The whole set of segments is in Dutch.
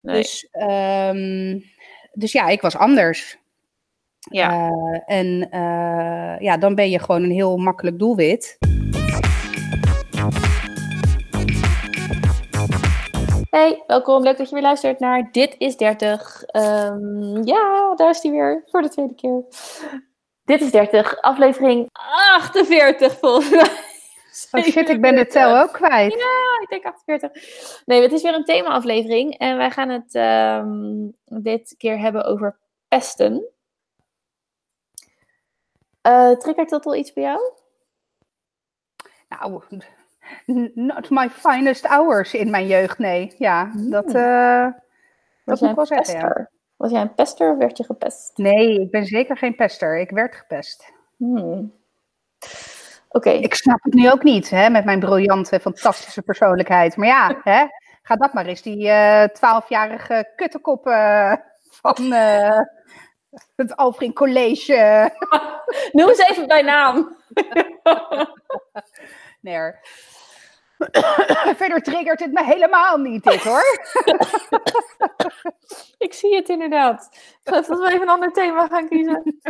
Nee. Dus, ehm, dus ja, ik was anders. ja. Eh, en eh, ja, dan ben je gewoon een heel makkelijk doelwit. Hey, welkom. Leuk dat je weer luistert naar Dit is 30. Ehm, ja, daar is die weer voor de tweede keer. Dit is 30, aflevering 48 volgens mij. Oh shit, ik ben de tel ook kwijt. Ja, ik denk 48. Nee, het is weer een thema-aflevering en wij gaan het ehm, dit keer hebben over pesten. Eh triggert dat al iets bij jou? Nou, not my finest hours in mijn jeugd, nee. Ja, dat, Hmm. eh, Was dat moet ik wel een zeggen, ja. Was jij een pester of werd je gepest? Nee, ik ben zeker geen pester. Ik werd gepest. Hmm. Oké, Ik snap het nu ook niet, hè, met mijn briljante, fantastische persoonlijkheid. Maar ja, hè, ga dat maar eens, die twaalfjarige kuttekop eh, van eh, het Alfring College. noem eens even bij naam. Nee. Verder triggert het me helemaal niet, dit hoor. Ik zie het inderdaad. Ik geloof dat we even een ander thema gaan kiezen.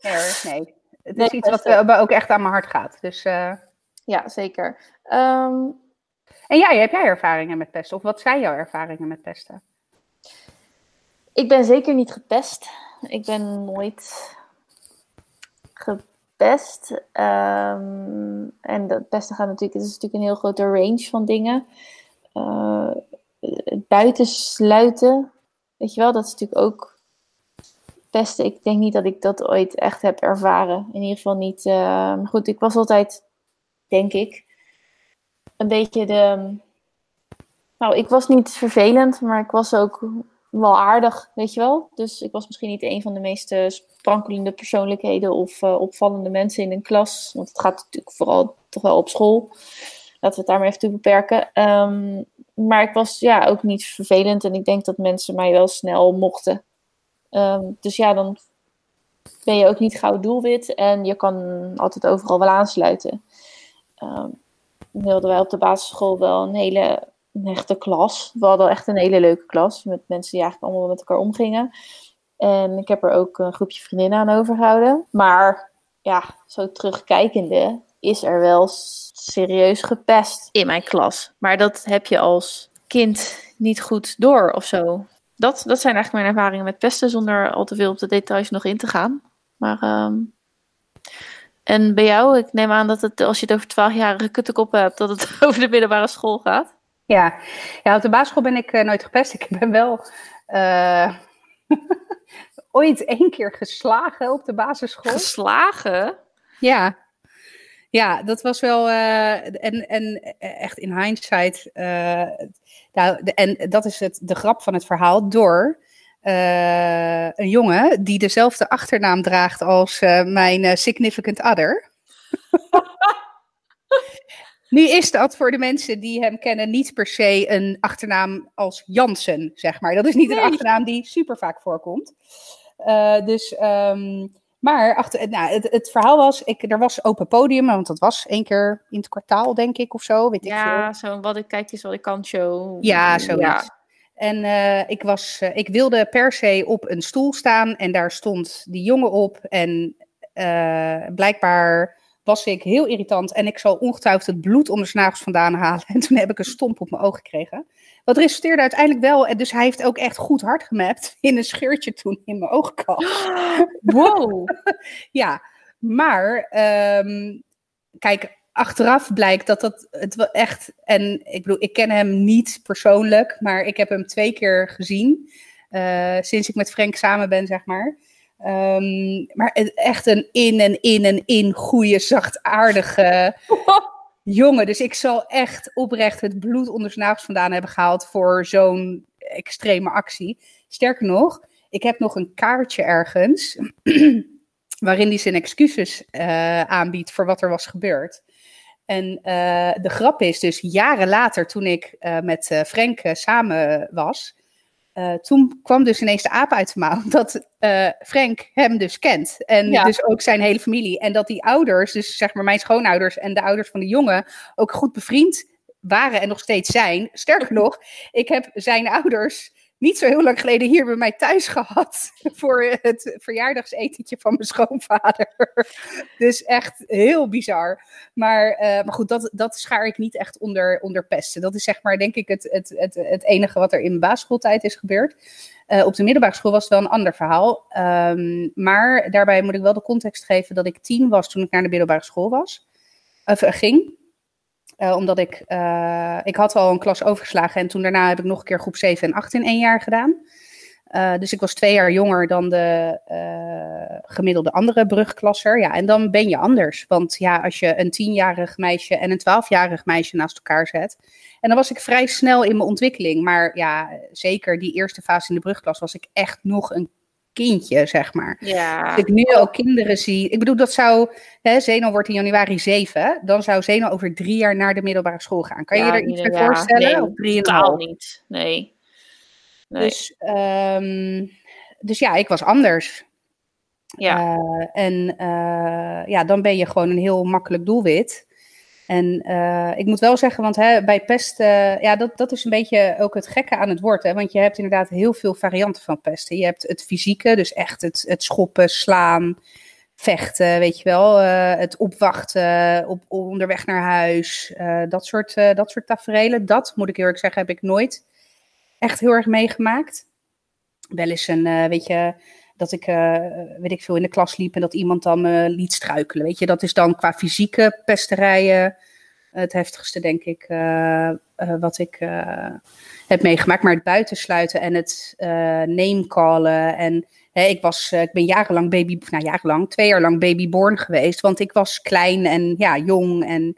Nee, nee. Het Nee, is iets wat eh, ook echt aan mijn hart gaat. Dus, eh, Ja, zeker. Ehm, En jij, heb jij ervaringen met pesten? Of wat zijn jouw ervaringen met pesten? ik ben zeker niet gepest. Ik ben nooit gepest. Ehm, en dat pesten gaat natuurlijk, het is natuurlijk een heel grote range van dingen. Eh, het buitensluiten, weet je wel, dat is natuurlijk ook pesten. Ik denk niet dat ik dat ooit echt heb ervaren. In ieder geval niet. eh, maar goed, ik was altijd, denk ik, een beetje de. Nou, ik was niet vervelend, maar ik was ook wel aardig, weet je wel. Dus ik was misschien niet een van de meest eh, sprankelende persoonlijkheden of eh, opvallende mensen in een klas. Want het gaat natuurlijk vooral toch wel op school. Laten we het daar maar even toe beperken. Ehm, maar ik was ja ook niet vervelend en ik denk dat mensen mij wel snel mochten. Ehm, dus ja, dan ben je ook niet gauw doelwit en je kan altijd overal wel aansluiten. Ehm we hadden wij op de basisschool wel een hele een echte klas. We hadden echt een hele leuke klas met mensen die eigenlijk allemaal met elkaar omgingen. En ik heb er ook een groepje vriendinnen aan overgehouden. Maar ja, zo terugkijkende is er wel serieus gepest in mijn klas. Maar dat heb je als kind niet goed door of zo. Dat, dat zijn eigenlijk mijn ervaringen met pesten, zonder al te veel op de details nog in te gaan. Maar, ehm, en bij jou, ik neem aan dat het, als je het over 12-jarige kuttekoppen hebt, dat het over de middelbare school gaat. Ja, ja op de basisschool ben ik eh, nooit gepest. Ik ben wel eh, ooit één keer geslagen op de basisschool. Geslagen? Ja. Ja, dat was wel. eh, en, en echt in hindsight. eh, nou, de- en dat is het, de grap van het verhaal. Door eh, een jongen die dezelfde achternaam draagt als eh, mijn eh, significant other. Nu is dat voor de mensen die hem kennen niet per se een achternaam als Jansen, zeg maar. Dat is niet een achternaam die super vaak voorkomt. Eh, dus, ehm, maar achter, nou, het, het verhaal was, ik, er was open podium, want dat was één keer in het kwartaal, denk ik, of zo, weet ik veel. Ja, zo'n wat ik kijk is wat ik kan show. Ja, zoiets. En eh, ik, was, eh, ik wilde per se op een stoel staan en daar stond die jongen op. En eh, blijkbaar was ik heel irritant en ik zal ongetwijfeld het bloed onder zijn nagels vandaan halen. En toen heb ik een stomp op mijn oog gekregen. Wat resulteerde uiteindelijk wel, en dus hij heeft ook echt goed hard gemapt in een scheurtje toen in mijn oogkas. Wow. Ja, maar ehm, kijk, achteraf blijkt dat dat het wel echt. En ik bedoel, ik ken hem niet persoonlijk, maar ik heb hem twee keer gezien. eh, sinds ik met Frank samen ben, zeg maar. Ehm, maar echt een in en in en in goede, zachtaardige jongen. Dus ik zal echt oprecht het bloed onder zijn vandaan hebben gehaald voor zo'n extreme actie. Sterker nog, ik heb nog een kaartje ergens waarin hij zijn excuses eh, aanbiedt voor wat er was gebeurd. En eh, de grap is dus, jaren later, toen ik eh, met Frank samen was, eh, toen kwam dus ineens de aap uit de mouw dat eh, Frank hem dus kent. En Ja. dus ook zijn hele familie. En dat die ouders, dus zeg maar mijn schoonouders en de ouders van de jongen, ook goed bevriend waren en nog steeds zijn. Sterker nog, ik heb zijn ouders niet zo heel lang geleden hier bij mij thuis gehad. Voor het verjaardagsetentje van mijn schoonvader. Dus echt heel bizar. Maar, uh, maar goed, dat, dat schaar ik niet echt onder, onder pesten. Dat is zeg maar denk ik het, het, het, het enige wat er in mijn basisschooltijd is gebeurd. Uh, op de middelbare school was het wel een ander verhaal. Um, maar daarbij moet ik wel de context geven dat ik tien was toen ik naar de middelbare school was. Of, uh, ging. Uh, omdat ik, uh, ik had al een klas overgeslagen en toen daarna heb ik nog een keer groep 7 en 8 in één jaar gedaan. Uh, dus ik was twee jaar jonger dan de gemiddelde andere brugklasser. Ja, en dan ben je anders. Want ja, als je een tienjarig meisje en een twaalfjarig meisje naast elkaar zet. En dan was ik vrij snel in mijn ontwikkeling. Maar ja, zeker die eerste fase in de brugklas was ik echt nog een kindje, zeg maar. Ja. Als ik nu ook kinderen zie. Ik bedoel, dat zou. Hè, Zeno wordt in januari 7. Dan zou Zeno over drie jaar naar de middelbare school gaan. Kan Ja, je er iets bij ja, voorstellen? nee, Of drie Totaal niet. Nee. nee. Dus, ehm, dus ja, ik was anders. ja. Eh, en eh, ja, dan ben je gewoon een heel makkelijk doelwit. En eh, ik moet wel zeggen, want hè, bij pesten, ja, dat, dat is een beetje ook het gekke aan het woord. Hè? Want je hebt inderdaad heel veel varianten van pesten. Je hebt het fysieke, dus echt het, het schoppen, slaan, vechten, weet je wel. eh, het opwachten, op, onderweg naar huis, eh, dat, soort, eh dat soort tafereelen. Dat, moet ik erg zeggen, heb ik nooit echt heel erg meegemaakt. Wel eens een, eh, weet je, dat ik, eh, weet ik veel, in de klas liep en dat iemand dan me liet struikelen. Weet je, dat is dan qua fysieke pesterijen het heftigste, denk ik, eh, eh, wat ik eh, heb meegemaakt. Maar het buitensluiten en het eh name-callen en... Hè, ik, was, eh, ik ben jarenlang baby, nou jarenlang, twee jaar lang babyborn geweest. Want ik was klein en ja, jong. En,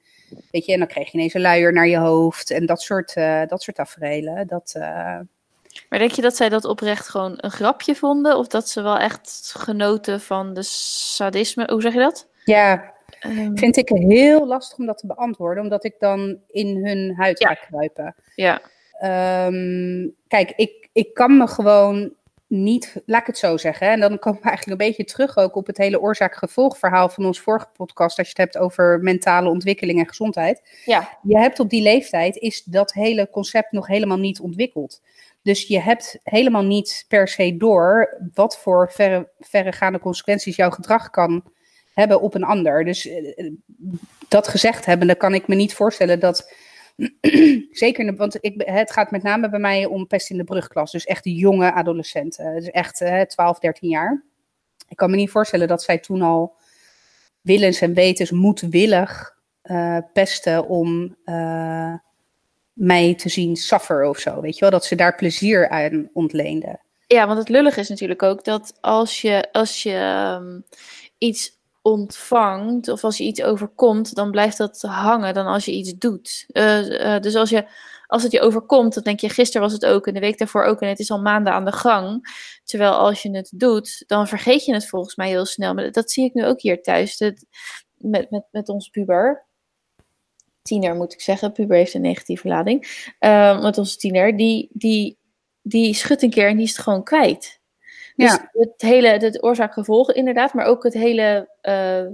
weet je, en dan kreeg je ineens een luier naar je hoofd. En dat soort, eh dat soort tafereelen. Dat, eh, Maar denk je dat zij dat oprecht gewoon een grapje vonden? Of dat ze wel echt genoten van de sadisme? Hoe zeg je dat? ja, Ehm, vind ik heel lastig om dat te beantwoorden. Omdat ik dan in hun huid Ja. ga kruipen. ja. Ehm, kijk, ik, ik kan me gewoon niet, laat ik het zo zeggen. Hè, en dan komen we eigenlijk een beetje terug ook op het hele oorzaak-gevolgverhaal van ons vorige podcast. Als je het hebt over mentale ontwikkeling en gezondheid. ja. Je hebt op die leeftijd, is dat hele concept nog helemaal niet ontwikkeld. Dus je hebt helemaal niet per se door wat voor verre, verregaande consequenties jouw gedrag kan hebben op een ander. Dus eh, dat gezegd hebben, dan kan ik me niet voorstellen dat. Zeker, want ik, het gaat met name bij mij om pest in de brugklas. Dus echt de jonge adolescenten. Dus echt eh, 12, 13 jaar. Ik kan me niet voorstellen dat zij toen al willens en wetens moedwillig eh, pesten om eh, mij te zien suffer of zo. Weet je wel, dat ze daar plezier aan ontleenden. Ja, want het lullig is natuurlijk ook dat als je, als je ehm, iets ontvangt of als je iets overkomt, dan blijft dat hangen dan als je iets doet. Eh, eh, dus als, je, als het je overkomt, dan denk je, gisteren was het ook en de week daarvoor ook en het is al maanden aan de gang. Terwijl als je het doet, dan vergeet je het volgens mij heel snel. Maar dat zie ik nu ook hier thuis dat, met, met, met ons puber. Tiener moet ik zeggen, puber heeft een negatieve lading. Eh, met onze tiener, die, die, die schudt een keer en die is het gewoon kwijt. Dus Ja. het hele, het oorzaak-gevolg inderdaad, maar ook het hele eh,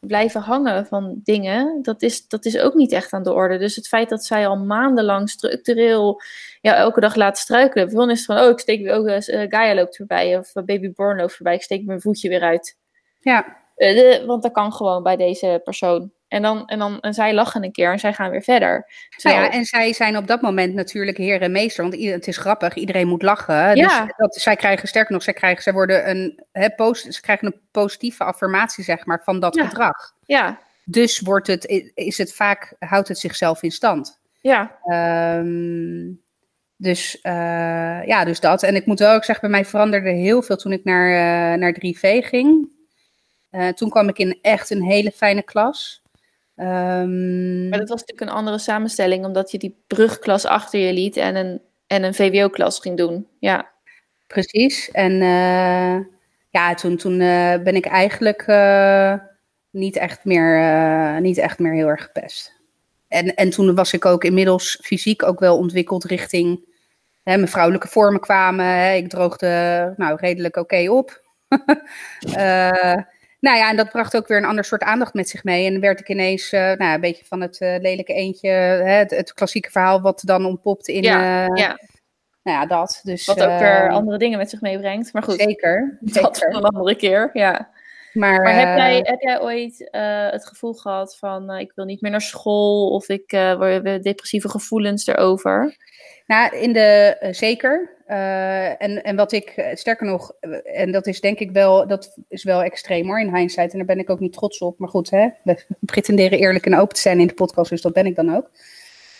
blijven hangen van dingen, dat is, dat is ook niet echt aan de orde. Dus het feit dat zij al maandenlang structureel ja, elke dag laat struikelen. Voor is het van, oh, ik steek weer, ook eh, Gaia loopt voorbij, of eh, Baby Born loopt voorbij, ik steek mijn voetje weer uit. Ja, de- want dat kan gewoon bij deze persoon. En, dan, en, dan, en zij lachen een keer en zij gaan weer verder. nou ja, en zij zijn op dat moment natuurlijk heer en meester. Want ieder- het is grappig, iedereen moet lachen. Ja. Dus dat, zij krijgen, sterker nog, zij, krijgen, zij worden een, hè, post, ze krijgen een positieve affirmatie zeg maar, van dat Ja. gedrag. ja, Dus wordt het, is het vaak, houdt het zichzelf in stand. ja, Ehm, dus eh, ja, dus dat. En ik moet wel ook zeggen, bij mij veranderde heel veel toen ik naar, eh, naar 3V ging. Eh, toen kwam ik in echt een hele fijne klas. Ehm, maar dat was natuurlijk een andere samenstelling, omdat je die brugklas achter je liet en een, en een VWO-klas ging doen. Ja, Precies. En eh, ja, toen, toen eh, ben ik eigenlijk niet, echt meer, niet echt meer heel erg gepest. En, en toen was ik ook inmiddels fysiek ook wel ontwikkeld richting hè, mijn vrouwelijke vormen kwamen. Hè, ik droogde nou, redelijk oké op. Eh, Nou ja, en dat bracht ook weer een ander soort aandacht met zich mee. En dan werd ik ineens uh, nou, een beetje van het uh, lelijke eentje, hè, het, het, klassieke verhaal wat dan ontpopt in. Ja, uh, ja. Nou ja, dat. Dus, wat ook weer andere dingen met zich meebrengt. Maar goed, zeker. Dat zeker. een andere keer, ja. Maar, maar heb, jij, heb jij ooit het gevoel gehad van ik wil niet meer naar school of ik word depressieve gevoelens erover? Nou, in de, zeker. Uh, en, en wat ik, sterker nog, en dat is denk ik wel, dat is wel extreem hoor in hindsight. En daar ben ik ook niet trots op. Maar goed, hè, we pretenderen eerlijk en open te zijn in de podcast, dus dat ben ik dan ook.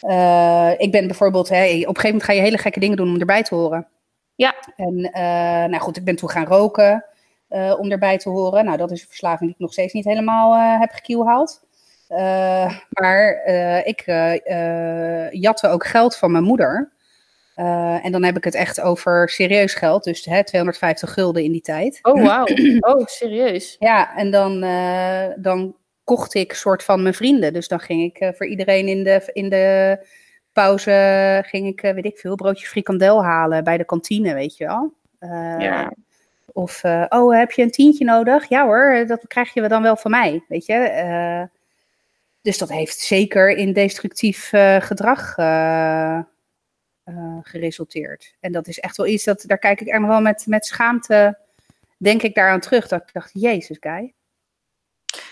Uh, ik ben bijvoorbeeld, hè, op een gegeven moment ga je hele gekke dingen doen om erbij te horen. Ja. En uh, nou goed, ik ben toen gaan roken om erbij te horen. Nou, dat is een verslaving die ik nog steeds niet helemaal heb gekielhaald. maar ik jatte ook geld van mijn moeder. Uh, en dan heb ik het echt over serieus geld, dus hè, 250 gulden in die tijd. Oh, wauw. Oh, serieus. ja, en dan, uh, dan kocht ik soort van mijn vrienden. Dus dan ging ik uh, voor iedereen in de, in de pauze, ging ik, weet ik veel, broodje frikandel halen bij de kantine, weet je wel. ja. Of, oh, heb je een tientje nodig? Ja hoor, dat krijg je dan wel van mij, weet je. dus dat heeft zeker in destructief gedrag geresulteerd. En dat is echt wel iets dat, daar kijk ik echt wel met, met schaamte, denk ik daaraan terug. Dat ik dacht, jezus, Guy.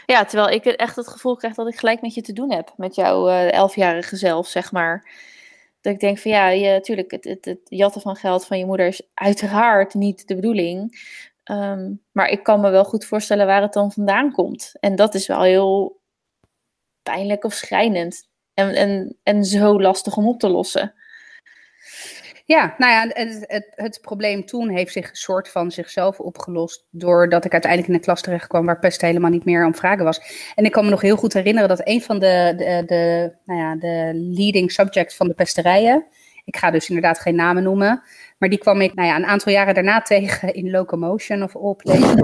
Ja, terwijl ik echt het gevoel krijg dat ik gelijk met je te doen heb. Met jouw uh, elfjarige zelf, zeg maar. Dat ik denk van ja, je, tuurlijk, het, het, het, jatten van geld van je moeder is uiteraard niet de bedoeling. Um, maar ik kan me wel goed voorstellen waar het dan vandaan komt. En dat is wel heel pijnlijk of schrijnend. En, en, en zo lastig om op te lossen. Ja, nou ja, het, het, het, probleem toen heeft zich een soort van zichzelf opgelost. Doordat ik uiteindelijk in een klas terecht kwam waar pest helemaal niet meer om vragen was. En ik kan me nog heel goed herinneren dat een van de, de, de, nou ja, de leading subjects van de pesterijen. Ik ga dus inderdaad geen namen noemen. Maar die kwam ik nou ja, een aantal jaren daarna tegen in Locomotion of All Places.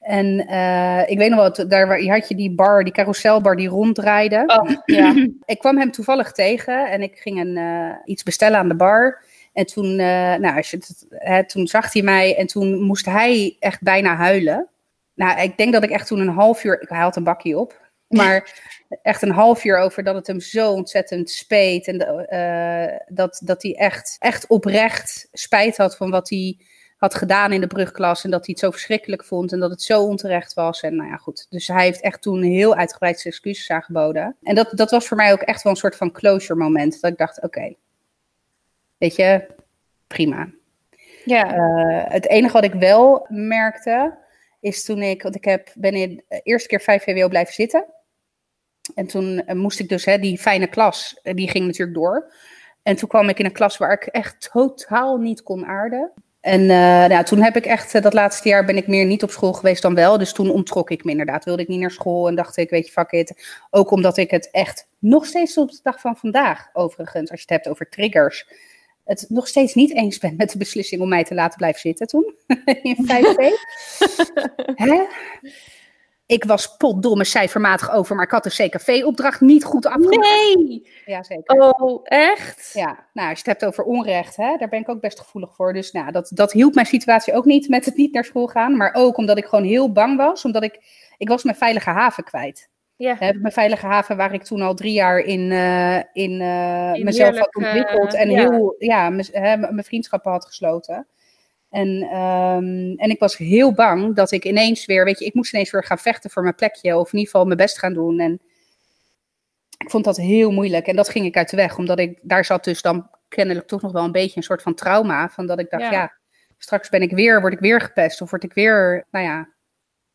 En uh, ik weet nog wel, daar had je die bar, die carouselbar die ronddraaide. Oh, ja. ik kwam hem toevallig tegen en ik ging een, uh, iets bestellen aan de bar. En toen, uh, nou, als je het, hè, toen zag hij mij en toen moest hij echt bijna huilen. Nou, ik denk dat ik echt toen een half uur, ik had een bakje op, maar echt een half uur over dat het hem zo ontzettend speet. En uh, dat, dat hij echt, echt oprecht spijt had van wat hij had gedaan in de brugklas. En dat hij het zo verschrikkelijk vond en dat het zo onterecht was. En nou ja, goed. Dus hij heeft echt toen heel uitgebreid zijn excuses aangeboden. En dat, dat was voor mij ook echt wel een soort van closure moment. Dat ik dacht, oké, weet je, prima. Ja. Uh, het enige wat ik wel merkte, is toen ik, want ik heb, ben in de eerste keer 5 VWO blijven zitten. En toen uh, moest ik dus, hè, die fijne klas, uh, die ging natuurlijk door. En toen kwam ik in een klas waar ik echt totaal niet kon aarden. En nou, toen heb ik echt, dat laatste jaar ben ik meer niet op school geweest dan wel. Dus toen onttrok ik me inderdaad. Wilde ik niet naar school en dacht ik, weet je, fuck it. Ook omdat ik het echt nog steeds op de dag van vandaag, overigens, als je het hebt over triggers het nog steeds niet eens ben met de beslissing om mij te laten blijven zitten toen, in 5 Hè? Ik was potdomme cijfermatig over, maar ik had de CKV-opdracht niet goed afgemaakt. Nee! Ja, zeker. Oh, echt? Ja, nou, als je het hebt over onrecht, hè, daar ben ik ook best gevoelig voor. Dus nou, dat, dat hielp mijn situatie ook niet met het niet naar school gaan. Maar ook omdat ik gewoon heel bang was, omdat ik, ik was mijn veilige haven kwijt. Ja. Heb mijn veilige haven, waar ik toen al drie jaar in, uh, in, uh, in mezelf had ontwikkeld en ja. heel, ja, mijn vriendschappen had gesloten. En, um, en ik was heel bang dat ik ineens weer, weet je, ik moest ineens weer gaan vechten voor mijn plekje, of in ieder geval mijn best gaan doen. En ik vond dat heel moeilijk en dat ging ik uit de weg, omdat ik, daar zat dus dan kennelijk toch nog wel een beetje een soort van trauma, van dat ik dacht, ja, ja straks ben ik weer, word ik weer gepest, of word ik weer, nou ja,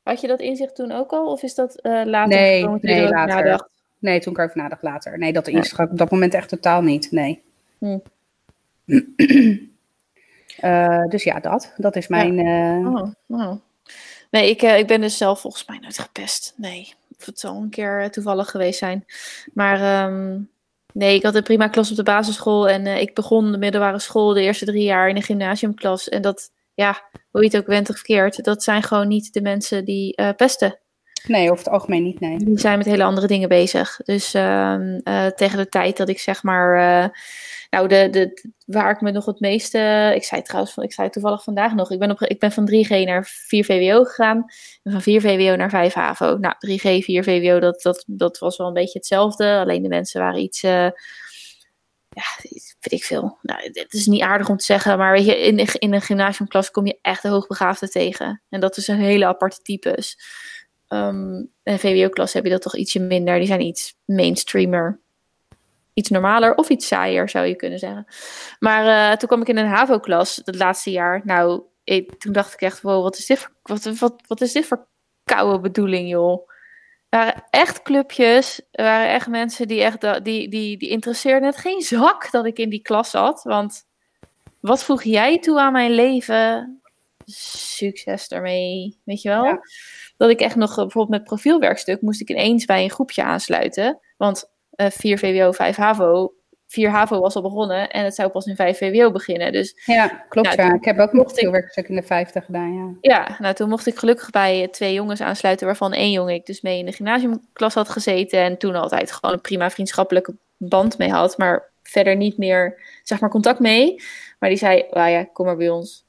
had je dat inzicht toen ook al? Of is dat uh, later nee, toen nee, later. Nadacht? Nee, toen ik erover nadacht later. Nee, dat inzicht had ik op dat moment echt totaal niet. Nee. Hm. uh, dus ja, dat. Dat is mijn... Ja. Uh... Oh, oh. Nee, ik, ik ben dus zelf volgens mij nooit gepest. Nee, of het zal een keer toevallig geweest zijn. Maar um, nee, ik had een prima klas op de basisschool. En ik begon de middelbare school de eerste drie jaar in een gymnasiumklas. En dat ja, hoe je het ook went of verkeerd, dat zijn gewoon niet de mensen die uh, pesten. Nee, over het algemeen niet, nee. Die zijn met hele andere dingen bezig. Dus uh, uh, tegen de tijd dat ik zeg maar uh, Nou, de, de, waar ik me nog het meeste. Ik zei trouwens, ik zei toevallig vandaag nog. Ik ben, op, ik ben van 3G naar 4 VWO gegaan. En van 4 VWO naar 5 HAVO. Nou, 3G, 4 VWO, dat, dat, dat was wel een beetje hetzelfde. Alleen de mensen waren iets. Ja, weet ik veel. Nou, het is niet aardig om te zeggen, maar weet je, in, in een gymnasiumklas kom je echt de hoogbegaafden tegen. En dat is een hele aparte types. Um, en VWO-klas heb je dat toch ietsje minder. Die zijn iets mainstreamer. Iets normaler of iets saaier, zou je kunnen zeggen. Maar uh, toen kwam ik in een HAVO-klas, het laatste jaar. Nou, toen dacht ik echt, wow, wat is dit voor, wat, wat, wat is dit voor koude bedoeling, joh. Er waren echt clubjes, er waren echt mensen die echt, die, die, die interesseerden het geen zak dat ik in die klas zat. Want wat voeg jij toe aan mijn leven? Succes ermee, weet je wel? Ja dat ik echt nog eh, bijvoorbeeld met profielwerkstuk moest ik ineens bij een groepje aansluiten. Want uh, 4 VWO, 5 HAVO. 4 HAVO was al begonnen en het zou pas in 5 VWO beginnen. Dus, ja, klopt nou, ja. Ik heb ook nog profielwerkstuk in de vijfde gedaan, ja. Ja, nou toen mocht ik gelukkig bij twee jongens aansluiten, waarvan één jongen ik dus mee in de gymnasiumklas had gezeten. En toen altijd gewoon een prima vriendschappelijke band mee had. Maar verder niet meer, zeg maar, contact mee. Maar die zei, nou ja, kom maar bij ons.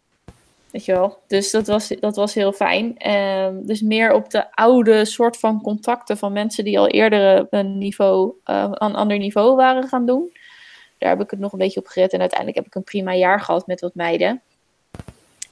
Weet je wel? Dus dat was, dat was heel fijn. Um, dus meer op de oude soort van contacten van mensen die al eerder een, niveau, uh, een ander niveau waren gaan doen. Daar heb ik het nog een beetje op gered. En uiteindelijk heb ik een prima jaar gehad met wat meiden.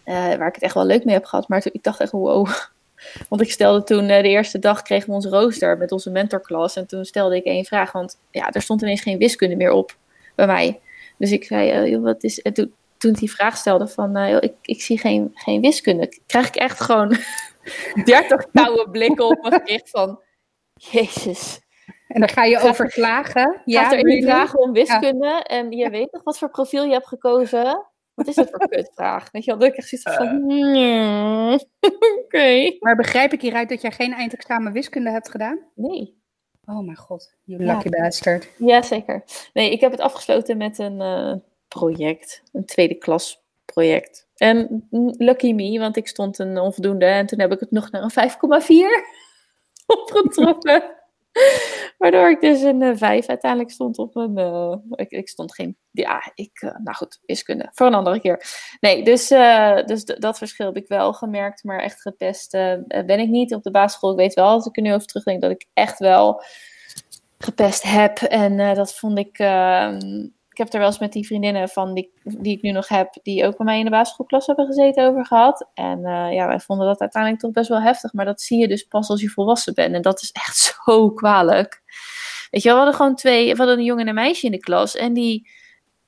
Uh, waar ik het echt wel leuk mee heb gehad. Maar toen, ik dacht echt, wow. Want ik stelde toen, uh, de eerste dag kregen we onze rooster met onze mentorklas. En toen stelde ik één vraag. Want ja, er stond ineens geen wiskunde meer op bij mij. Dus ik zei, joh, wat is... En toen, toen die vraag stelde van, uh, ik, ik zie geen, geen wiskunde, krijg ik echt gewoon 30 koude blikken op mijn gezicht van, jezus. En dan ga je over klagen. Ja, gaat er in vragen om wiskunde en je weet nog wat voor profiel je hebt gekozen. Wat is dat voor kutvraag? Weet je wel, dat ik echt zoiets van, uh. oké. Maar begrijp ik hieruit dat jij geen eindexamen wiskunde hebt gedaan? Nee. Oh mijn god, you lucky ja. bastard. Ja, zeker. Nee, ik heb het afgesloten met een, uh, project, een tweede klas project. En lucky me, want ik stond een onvoldoende en toen heb ik het nog naar een 5,4 opgetrokken. Waardoor ik dus een 5 uiteindelijk stond op een. Uh, ik, ik, stond geen. Ja, ik. Uh, nou goed, wiskunde. Voor een andere keer. Nee, dus, dus dat verschil heb ik wel gemerkt. Maar echt gepest ben ik niet op de basisschool. Ik weet wel, als ik er nu over terugdenk, dat ik echt wel gepest heb. En dat vond ik ehm, ik heb er wel eens met die vriendinnen van die, die ik nu nog heb, die ook bij mij in de basisschoolklas hebben gezeten, over gehad. En uh, ja, wij vonden dat uiteindelijk toch best wel heftig. Maar dat zie je dus pas als je volwassen bent. En dat is echt zo kwalijk. Weet je, we hadden gewoon twee, we hadden een jongen en een meisje in de klas. En die,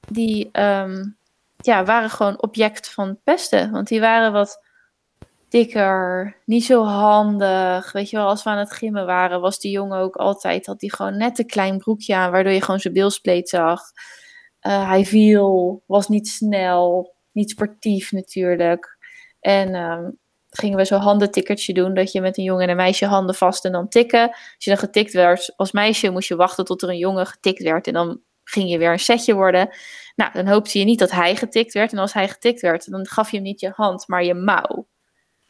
die um, ja, waren gewoon object van pesten. Want die waren wat dikker, niet zo handig. Weet je wel, als we aan het gimmen waren, was die jongen ook altijd, had die gewoon net een klein broekje aan, waardoor je gewoon zijn bilspleet zag. Uh, hij viel, was niet snel, niet sportief natuurlijk. En um, gingen we zo'n handentikkertje doen, dat je met een jongen en een meisje handen vast en dan tikken. Als je dan getikt werd als meisje, moest je wachten tot er een jongen getikt werd en dan ging je weer een setje worden. Nou, dan hoopte je niet dat hij getikt werd. En als hij getikt werd, dan gaf je hem niet je hand, maar je mouw.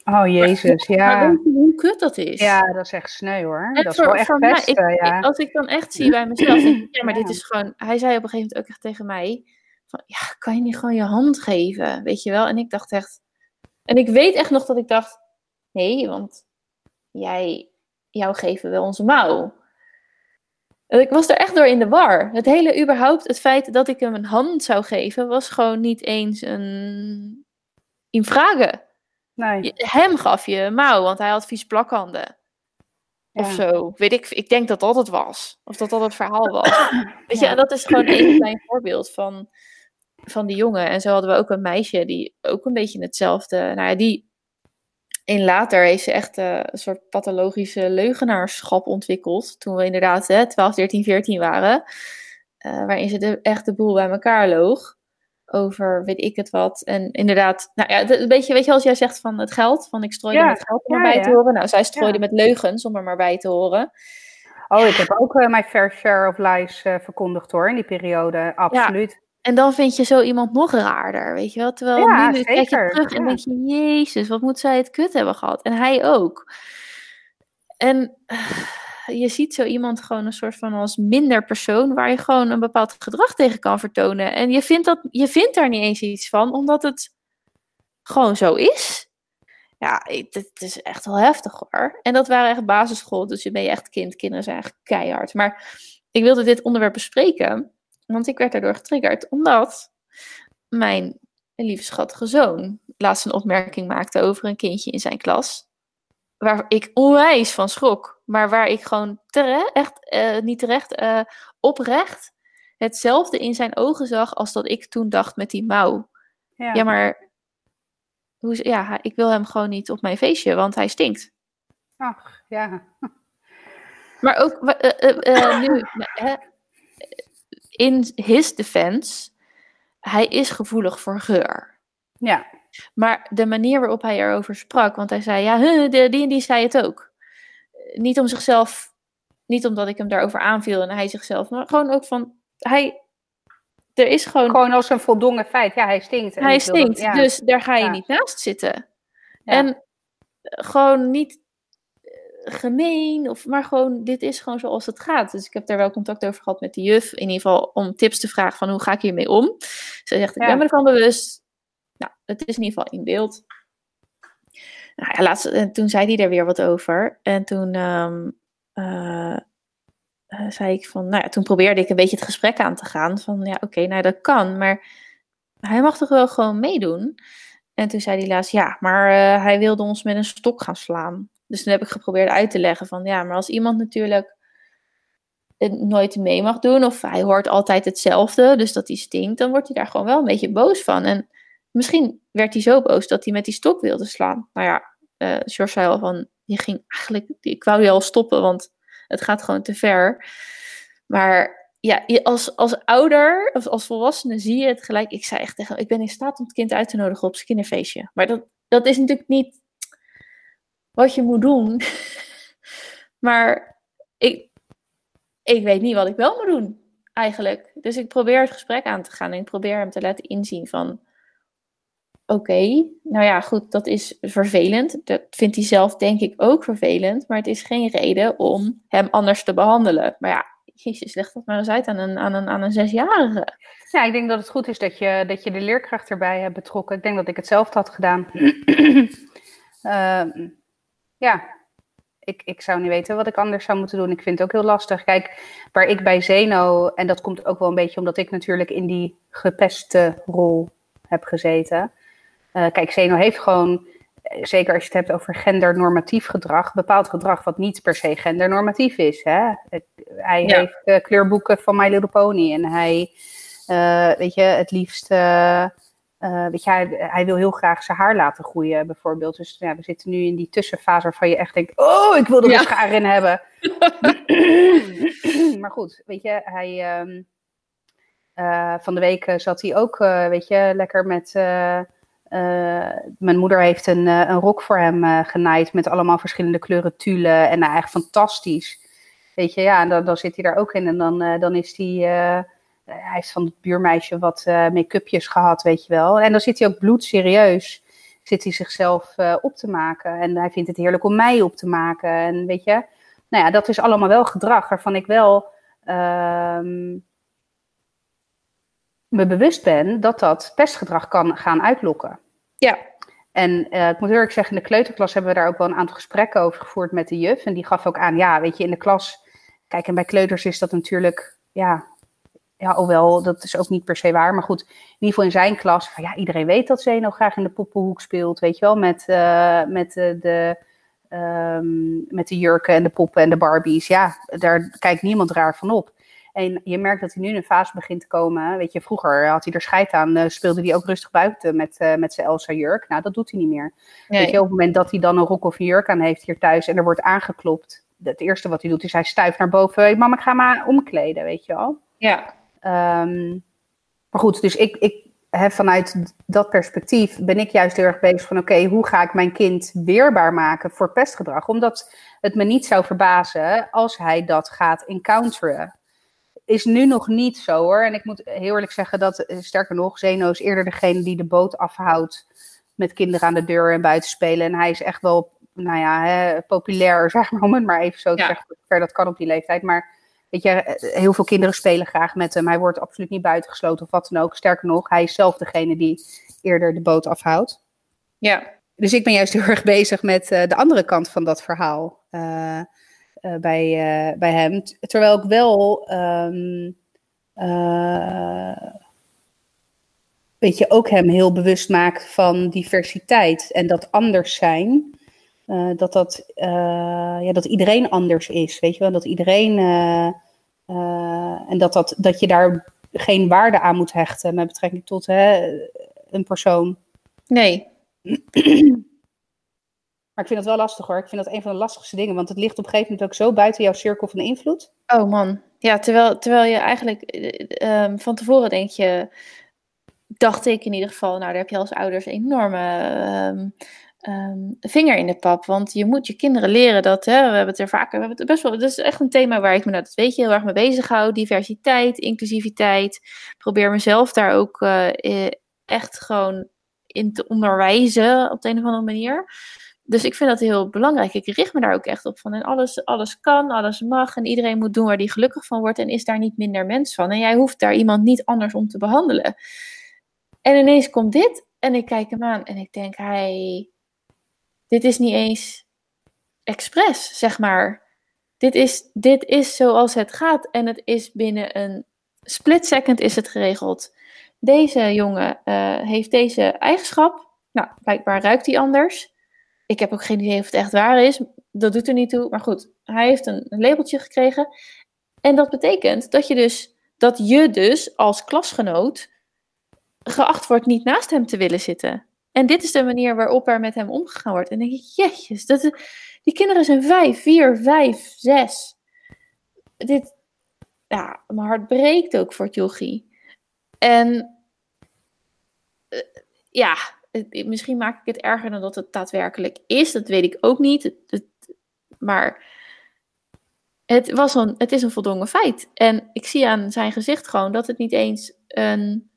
Oh jezus, ja. Maar weet je hoe kut dat is? Ja, dat is echt sneu hoor. En dat voor, is wel echt best, mij, ik, ja. Als ik dan echt zie bij mezelf, denk ik, ja, maar dit is gewoon... Hij zei op een gegeven moment ook echt tegen mij, van, ja, kan je niet gewoon je hand geven, weet je wel? En ik dacht echt... En ik weet echt nog dat ik dacht, nee, want jij, jou geven wel onze mouw. En ik was er echt door in de war. Het hele überhaupt, het feit dat ik hem een hand zou geven, was gewoon niet eens een... in vragen. Nee. Hem gaf je een mouw, want hij had vies plakhanden. Ja. Of zo. Weet ik, ik denk dat dat het was. Of dat dat het verhaal was. Weet je, en dat is gewoon een klein voorbeeld van, van die jongen. En zo hadden we ook een meisje die ook een beetje hetzelfde. Nou ja, die. In later heeft ze echt uh, een soort pathologische leugenaarschap ontwikkeld. Toen we inderdaad hè, 12, 13, 14 waren. Uh, waarin ze de, echt de boel bij elkaar loog over weet ik het wat. En inderdaad, nou ja, een beetje, weet je, als jij zegt van het geld, van ik strooide ja, met geld om ja, erbij ja. te horen. Nou, zij strooide met leugens om er maar bij te horen. Oh, ik heb ook uh, mijn fair share of lies uh, verkondigd hoor, in die periode, absoluut. En dan vind je zo iemand nog raarder, weet je wel. Terwijl nu kijk je terug en denk je, jezus, wat moet zij het kut hebben gehad. En hij ook. En je ziet zo iemand gewoon een soort van als minder persoon waar je gewoon een bepaald gedrag tegen kan vertonen. En je vindt, dat, je vindt daar niet eens iets van, omdat het gewoon zo is. Ja, het is echt wel heftig hoor. En dat waren echt basisschool, dus je ben je echt kind. Kinderen zijn echt keihard. Maar ik wilde dit onderwerp bespreken, want ik werd daardoor getriggerd, omdat mijn lieve schattige zoon laatst een opmerking maakte over een kindje in zijn klas. Waar ik onwijs van schrok, maar waar ik gewoon terecht, echt, uh, niet terecht, uh, oprecht hetzelfde in zijn ogen zag als dat ik toen dacht met die mouw. Ja, ja maar hoe, ja, ik wil hem gewoon niet op mijn feestje, want hij stinkt. Ach, ja. Maar ook uh, nu, in his defense, hij is gevoelig voor geur. Ja. Maar de manier waarop hij erover sprak, want hij zei, ja, die en die zei het ook. Niet om zichzelf, niet omdat ik hem daarover aanviel en hij zichzelf, maar gewoon ook van, hij, er is gewoon... Gewoon als een voldongen feit, ja, hij stinkt. hij stinkt, dus daar ga je niet naast zitten. En gewoon niet eh, gemeen, of, maar gewoon, dit is gewoon zoals het gaat. Dus ik heb daar wel contact over gehad met de juf, in ieder geval om tips te vragen van hoe ga ik hiermee om. Ze zegt, ik ben me ervan bewust, nou, het is in ieder geval in beeld. Nou en toen zei hij er weer wat over. En toen um, uh, zei ik van, nou ja, toen probeerde ik een beetje het gesprek aan te gaan. Van ja, oké, nou dat kan, maar hij mag toch wel gewoon meedoen? En toen zei hij laatst, ja, maar hij wilde ons met een stok gaan slaan. Dus toen heb ik geprobeerd uit te leggen van, ja, maar als iemand natuurlijk het nooit mee mag doen, of hij hoort altijd hetzelfde, dus dat hij stinkt, dan wordt hij daar gewoon wel een beetje boos van. En Misschien werd hij zo boos dat hij met die stok wilde slaan. Nou ja, uh, George zei al van, je ging eigenlijk, ik wou je al stoppen, want het gaat gewoon te ver. Maar ja, als, als ouder, of als volwassene zie je het gelijk. Ik zei echt tegen ik ben in staat om het kind uit te nodigen op zijn kinderfeestje. Maar dat, dat is natuurlijk niet wat je moet doen. maar ik, ik weet niet wat ik wel moet doen, eigenlijk. Dus ik probeer het gesprek aan te gaan en ik probeer hem te laten inzien van oké, nou ja, goed, dat is vervelend. Dat vindt hij zelf denk ik ook vervelend, maar het is geen reden om hem anders te behandelen. Maar ja, jezus, leg dat maar eens uit aan een, aan een, aan een zesjarige. Ja, ik denk dat het goed is dat je, dat je de leerkracht erbij hebt betrokken. Ik denk dat ik het zelf had gedaan. uh, ja, ik, ik zou niet weten wat ik anders zou moeten doen. Ik vind het ook heel lastig. Kijk, waar ik bij Zeno, en dat komt ook wel een beetje omdat ik natuurlijk in die gepeste rol heb gezeten. Uh, kijk, Zeno heeft gewoon, eh, zeker als je het hebt over gendernormatief gedrag, bepaald gedrag wat niet per se gendernormatief is. Hè? hij heeft uh, kleurboeken van My Little Pony en hij, weet je, het liefst, weet je, hij, hij, wil heel graag zijn haar laten groeien bijvoorbeeld. Dus ja, we zitten nu in die tussenfase waarvan je echt denkt, oh, ik wil er ja. schaar in hebben. maar goed, weet je, hij... Um, van de week zat hij ook, weet je, lekker met, uh, mijn moeder heeft een, uh, een rok voor hem uh, genaaid met allemaal verschillende kleuren tulle. En nou, echt fantastisch. Weet je, ja, en dan, dan zit hij daar ook in. En dan, dan is hij, hij heeft van het buurmeisje wat make-upjes gehad, weet je wel. En dan zit hij ook bloedserieus, zit hij zichzelf op te maken. En hij vindt het heerlijk om mij op te maken. En weet je, nou ja, dat is allemaal wel gedrag waarvan ik wel... Ehm, me bewust ben dat dat pestgedrag kan gaan uitlokken. Ja. En uh, ik moet eerlijk zeggen, in de kleuterklas hebben we daar ook wel een aantal gesprekken over gevoerd met de juf. En die gaf ook aan, ja, weet je, in de klas. Kijk, en bij kleuters is dat natuurlijk, ja, ja, alhoewel, dat is ook niet per se waar. Maar goed, in ieder geval in zijn klas, van, ja, iedereen weet dat Zeno graag in de poppenhoek speelt, weet je wel, met, uh, met de, de um, met de jurken en de poppen en de Barbies. Ja, daar kijkt niemand raar van op. En je merkt dat hij nu in een fase begint te komen. Weet je, vroeger had hij er scheid aan, uh, speelde hij ook rustig buiten met, uh, met zijn Elsa jurk. Nou, dat doet hij niet meer. Nee. Weet je, op het moment dat hij dan een rok of een jurk aan heeft hier thuis en er wordt aangeklopt. Het eerste wat hij doet is hij stuift naar boven. Hey, mama, ik ga maar omkleden, weet je wel. Ja. Um, maar goed, dus ik, ik heb vanuit dat perspectief ben ik juist heel erg bezig van oké, okay, hoe ga ik mijn kind weerbaar maken voor pestgedrag? Omdat het me niet zou verbazen als hij dat gaat encounteren is nu nog niet zo hoor. En ik moet heel eerlijk zeggen dat, eh, sterker nog, Zeno is eerder degene die de boot afhoudt met kinderen aan de deur en buiten spelen. En hij is echt wel nou ja, hè, populair, zeg maar, om het maar even zo te Ja. zeggen, zover dat kan op die leeftijd. Maar weet je, eh, heel veel kinderen spelen graag met hem. Hij wordt absoluut niet buitengesloten of wat dan ook. Sterker nog, hij is zelf degene die eerder de boot afhoudt. Ja, Dus ik ben juist heel erg bezig met eh, de andere kant van dat verhaal eh, bij, eh, bij hem. Terwijl ik wel, eh, weet je, ook hem heel bewust maak van diversiteit en dat anders zijn. Dat, dat, ja, dat iedereen anders is, weet je wel. Dat iedereen, en dat, dat, dat je daar geen waarde aan moet hechten met betrekking tot hè, een persoon. nee. Maar ik vind dat wel lastig hoor. Ik vind dat een van de lastigste dingen. Want het ligt op een gegeven moment ook zo buiten jouw cirkel van invloed. Oh man. Ja, terwijl, terwijl je eigenlijk eh, ehm, van tevoren denk je, dacht ik in ieder geval, nou daar heb je als ouders enorme ehm, ehm, vinger in de pap. Want je moet je kinderen leren dat, hè, we hebben het er vaker, we hebben het best wel, dat is echt een thema waar ik me, nou dat weet je, heel erg mee bezig hou. Diversiteit, inclusiviteit. Probeer mezelf daar ook eh, eh, echt gewoon in te onderwijzen op de een of andere manier. Dus ik vind dat heel belangrijk. Ik richt me daar ook echt op van. En alles, alles kan, alles mag. En iedereen moet doen waar die gelukkig van wordt. En is daar niet minder mens van. En jij hoeft daar iemand niet anders om te behandelen. En ineens komt dit. En ik kijk hem aan. En ik denk, hij. Dit is niet eens expres, zeg maar. Dit is, dit is zoals het gaat. En het is binnen een split second is het geregeld. Deze jongen eh, heeft deze eigenschap. Nou, blijkbaar ruikt hij anders. Ik heb ook geen idee of het echt waar is. Dat doet er niet toe. Maar goed, hij heeft een, labeltje gekregen. En dat betekent dat je dus, dat je dus als klasgenoot geacht wordt niet naast hem te willen zitten. En dit is de manier waarop er met hem omgegaan wordt. En dan denk ik, jetjes, dat die kinderen zijn vijf, vier, vijf, zes. Dit, ja, mijn hart breekt ook voor jochie. En eh, ja, het- misschien maak ik het erger dan dat het daadwerkelijk is. Dat weet ik ook niet. Het, het- maar het, was een, het is een voldongen feit. En ik zie aan zijn gezicht gewoon dat het niet eens een,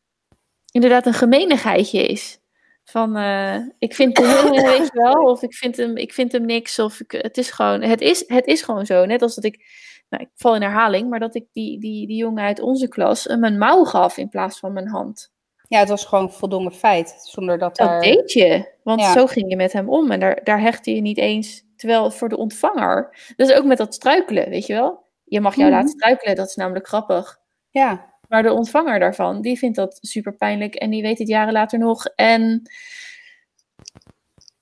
inderdaad een gemeenigheidje is. Van, eh, ik vind hem weet je wel, of ik vind hem, ik vind hem niks, of ik, het is gewoon, het is, het is gewoon zo. Net als dat ik, nou, ik val in herhaling, maar dat ik die, die, die jongen uit onze klas een mouw gaf in plaats van mijn hand. Ja, het was gewoon een voldongen feit. Zonder dat Dat deed je, want Ja. zo ging je met hem om en daar, daar hechtte je niet eens, terwijl voor de ontvanger, dus ook met dat struikelen, weet je wel. Je mag jou Mhm. laten struikelen, dat is namelijk grappig. Ja, Maar de ontvanger daarvan, die vindt dat super pijnlijk en die weet het jaren later nog. En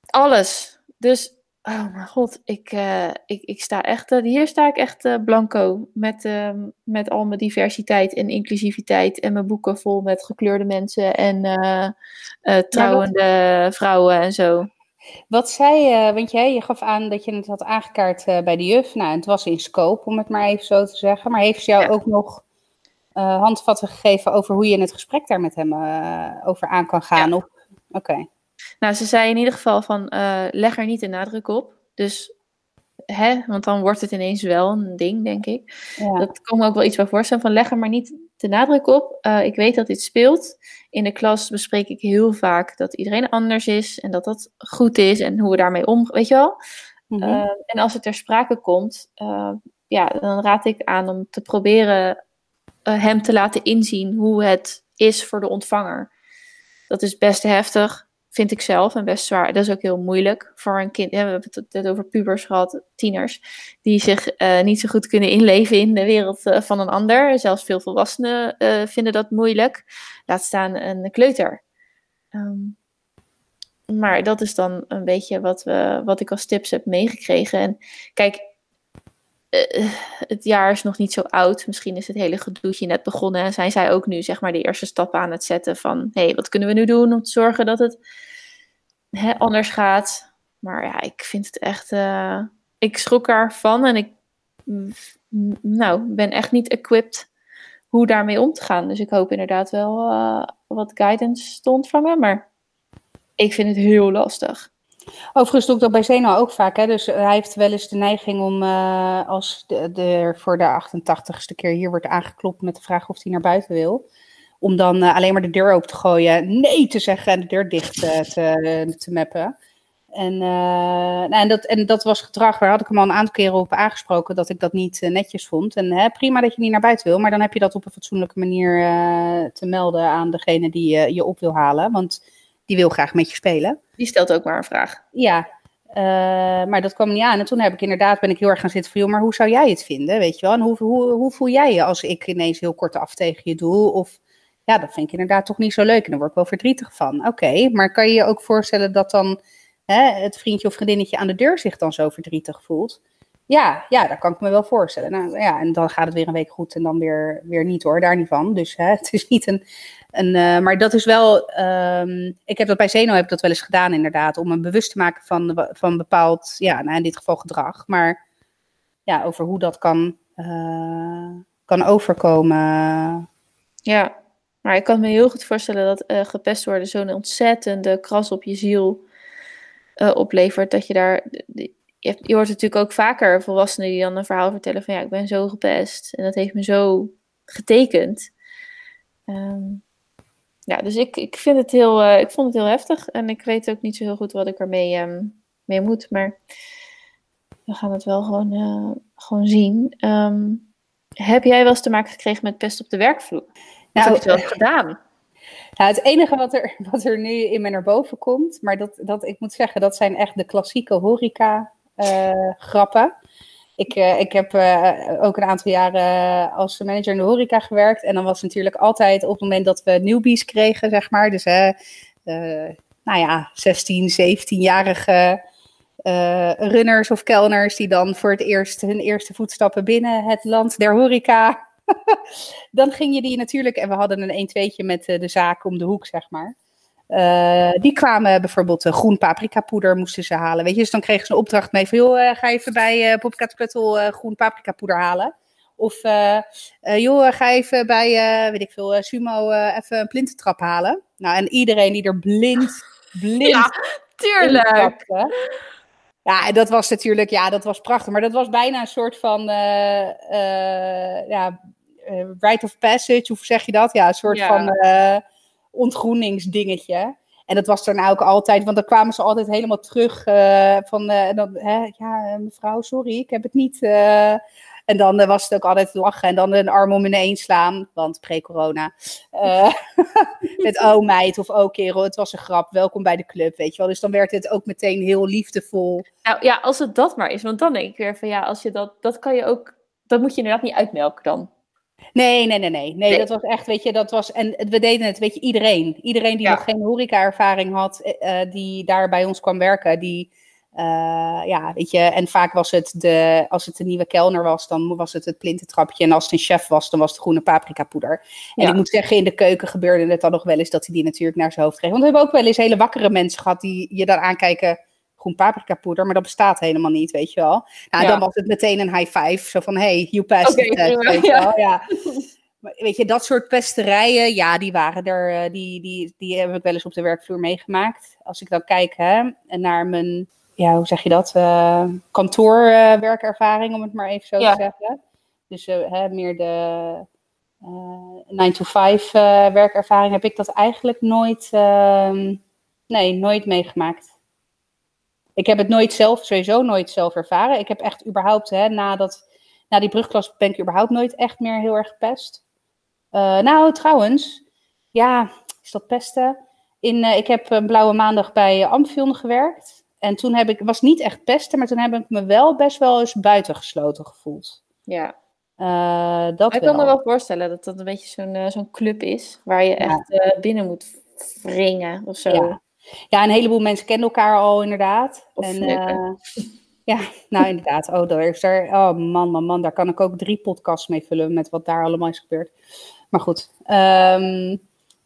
alles. Dus, oh mijn god, ik, eh, ik, ik sta echt, eh, hier sta ik echt eh, blanco. Met, ehm, met al mijn diversiteit en inclusiviteit en mijn boeken vol met gekleurde mensen en trouwende vrouwen en zo. Wat zei je, want jij je gaf aan dat je het had aangekaart bij de juf. Nou, het was in scope, om het maar even zo te zeggen. Maar heeft ze jou Ja. ook nog handvatten gegeven over hoe je in het gesprek daar met hem over aan kan gaan? Oké. Nou, ze zei in ieder geval van, eh, leg er niet de nadruk op. Dus, hè, want dan wordt het ineens wel een ding, denk ik. Ja. Dat kan me ook wel iets bij voorstellen. Van leg er maar niet de nadruk op. Eh, ik weet dat dit speelt. In de klas bespreek ik heel vaak dat iedereen anders is. En dat dat goed is. En hoe we daarmee om... Weet je wel? Mhm. Eh, en als het ter sprake komt... ja, dan raad ik aan om te proberen... hem te laten inzien hoe het is voor de ontvanger. Dat is best heftig, vind ik zelf. En best zwaar. Dat is ook heel moeilijk voor een kind. We hebben het net over pubers gehad, tieners die zich eh, niet zo goed kunnen inleven in de wereld eh, van een ander. Zelfs veel volwassenen eh, vinden dat moeilijk. Laat staan een kleuter. Ehm, maar dat is dan een beetje wat, we, wat ik als tips heb meegekregen. En kijk, eh, het jaar is nog niet zo oud. Misschien is het hele gedoetje net begonnen. En zijn zij ook nu zeg maar de eerste stappen aan het zetten van... hé, wat kunnen we nu doen om te zorgen dat het hè, anders gaat? Maar ja, ik vind het echt... eh, ik schrok ervan en ik mm, nou, ben echt niet equipped hoe daarmee om te gaan. Dus ik hoop inderdaad wel eh, wat guidance te ontvangen. Maar ik vind het heel lastig. Overigens doe ik dat bij Zeno ook vaak. Hè? Dus hij heeft wel eens de neiging om, eh, als de, voor de 88ste keer hier wordt aangeklopt met de vraag of hij naar buiten wil, om dan eh, alleen maar de deur open te gooien, nee te zeggen en de deur dicht eh, te, te mappen. En, uh, nou, en, dat, en dat was gedrag, waar had ik hem al een aantal keren op aangesproken dat ik dat niet uh, netjes vond. En hè, prima dat je niet naar buiten wil, maar dan heb je dat op een fatsoenlijke manier uh, te melden aan degene die je op wil halen. Want die wil graag met je spelen. Die stelt ook maar een vraag. Ja, maar dat kwam niet aan. En toen heb ik inderdaad, ben ik heel erg gaan zitten van, joh, maar hoe zou jij het vinden, weet je wel? En hoe, hoe, hoe voel jij je als ik ineens heel kort af tegen je doe? Of ja, dat vind ik inderdaad toch niet zo leuk en daar word ik wel verdrietig van. Oké, okay, maar kan je je ook voorstellen dat dan hè, het vriendje of vriendinnetje aan de deur zich dan zo verdrietig voelt? Ja, ja, dat kan ik me wel voorstellen. Nou, ja, en dan gaat het weer een week goed en dan weer, weer niet hoor, daar niet van. Dus hè, het is niet een. Uh, maar dat is wel. Um, ik heb dat bij Zeno heb ik dat wel eens gedaan, inderdaad. Om me bewust te maken van, van bepaald, ja, nou in dit geval gedrag. Maar ja, over hoe dat kan, uh, kan overkomen. Ja, maar ik kan me heel goed voorstellen dat uh, gepest worden zo'n ontzettende kras op je ziel oplevert. Dat je daar. Je, je, hoort natuurlijk ook vaker volwassenen die dan een verhaal vertellen van ja, ik ben zo gepest. En dat heeft me zo getekend. Um, ja, dus ik, ik vind het heel, uh, ik vond het heel heftig. En ik weet ook niet zo heel goed wat ik ermee um, mee moet. Maar we gaan het wel gewoon, gewoon zien. Um, heb jij wel eens te maken gekregen met pest op de werkvloer? Nou, heb je het wel gedaan? Ja, het enige wat er, wat er nu in me naar boven komt, maar dat, dat, ik moet zeggen, dat zijn echt de klassieke horeca uh, grappen. Ik, uh, ik heb uh, ook een aantal jaren als manager in de horeca gewerkt. En dan was natuurlijk altijd op het moment dat we newbies kregen, zeg maar. Dus nou ja, 16, 17-jarige runners of kelners die dan voor het eerst hun eerste voetstappen binnen het land der horeca dan ging je die natuurlijk, en we hadden een 1-2'tje met uh, de zaak om de hoek, zeg maar. Uh, die kwamen bijvoorbeeld uh, groen paprikapoeder moesten ze halen. Weet je, dus dan kregen ze een opdracht mee van, joh, ga even bij uh, groen paprikapoeder halen. Of, joh, ga even bij, weet ik veel, Sumo even een plintentrap halen. Nou, en iedereen die er blind, blind... Ja, tuurlijk! Ja, dat was natuurlijk, ja, dat was prachtig. Maar dat was bijna een soort van, ja, rite of passage, hoe zeg je dat? Ja, een soort ja. van ontgroeningsdingetje. En dat was daarna ook altijd, want dan kwamen ze altijd helemaal terug van, dan, hè, ja, mevrouw, sorry, ik heb het niet. En dan was het ook altijd lachen en dan een arm om ineens slaan, want pre-corona. Met oh meid of oh kerel, het was een grap, welkom bij de club, weet je wel. Dus dan werd het ook meteen heel liefdevol. Nou ja, als het dat maar is, want dan denk ik weer van ja, als je dat, dat kan je ook, dat moet je inderdaad niet uitmelken dan. Nee, nee, nee, nee, nee. dat was echt, weet je, dat was, en we deden het, weet je, iedereen. Iedereen die ja. nog geen horeca-ervaring had, uh, die daar bij ons kwam werken, die uh, ja, weet je, en vaak was het de, als het een nieuwe kelner was, dan was het het plintentrapje. En als het een chef was, dan was het groene paprikapoeder. En ja. ik moet zeggen, in de keuken gebeurde het dan nog wel eens dat hij die natuurlijk naar zijn hoofd kreeg. Want we hebben ook wel eens hele wakkere mensen gehad die je dan aankijken, groen paprikapoeder, maar dat bestaat helemaal niet, weet je wel. Nou, ja. dan was het meteen een high five, zo van, hey, you passed okay, the test, weet je wel. Ja. Maar weet je, dat soort pesterijen, ja, die waren er, die, die, die heb ik wel eens op de werkvloer meegemaakt. Als ik dan kijk hè, naar mijn ja, hoe zeg je dat? Uh, kantoorwerkervaring, om het maar even zo ja. te zeggen. Dus uh, hè, meer de uh, 9-to-5 werkervaring heb ik dat eigenlijk nooit, ehm, nee, nooit meegemaakt. Ik heb het nooit zelf, sowieso nooit zelf ervaren. Ik heb echt überhaupt, hè, na, dat, na die brugklas ben ik überhaupt nooit echt meer heel erg gepest. nou, trouwens, ja, is dat pesten? In, ik heb een blauwe maandag bij Amphion gewerkt. En toen heb ik, was niet echt pesten, maar toen heb ik me wel best wel eens buitengesloten gevoeld. Ja. Uh, dat ik kan me wel voorstellen dat dat een beetje zo'n uh, zo'n club is, waar je echt ja. uh, binnen moet wringen of zo. Ja. Ja, een heleboel mensen kennen elkaar al inderdaad. Of en, ja, nou inderdaad. Oh, daar is er, oh man, man, man, daar kan ik ook drie podcasts mee vullen met wat daar allemaal is gebeurd. Maar goed, um,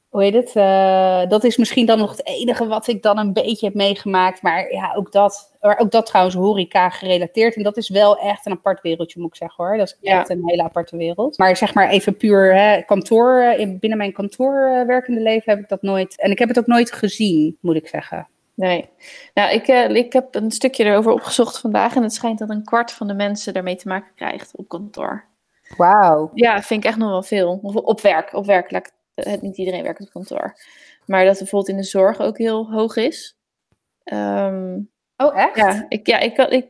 hoe heet het? Uh, dat is misschien dan nog het enige wat ik dan een beetje heb meegemaakt. Maar ja, ook dat, ook dat trouwens horeca gerelateerd. En dat is wel echt een apart wereldje, moet ik zeggen hoor. Dat is ja. echt een hele aparte wereld. Maar zeg maar even puur hè, kantoor, eh, binnen mijn kantoor uh, werkende leven heb ik dat nooit. En ik heb het ook nooit gezien, moet ik zeggen. Nee. Nou, ik, uh, ik heb een stukje erover opgezocht vandaag. En het schijnt dat een kwart van de mensen daarmee te maken krijgt op kantoor. Wauw. Ja, vind ik echt nog wel veel. Of op werk, op werk, laat ik het, niet iedereen werkt op kantoor. Maar dat bijvoorbeeld in de zorg ook heel hoog is. Um, Oh, echt? Ja, ik, ja, ik, ik,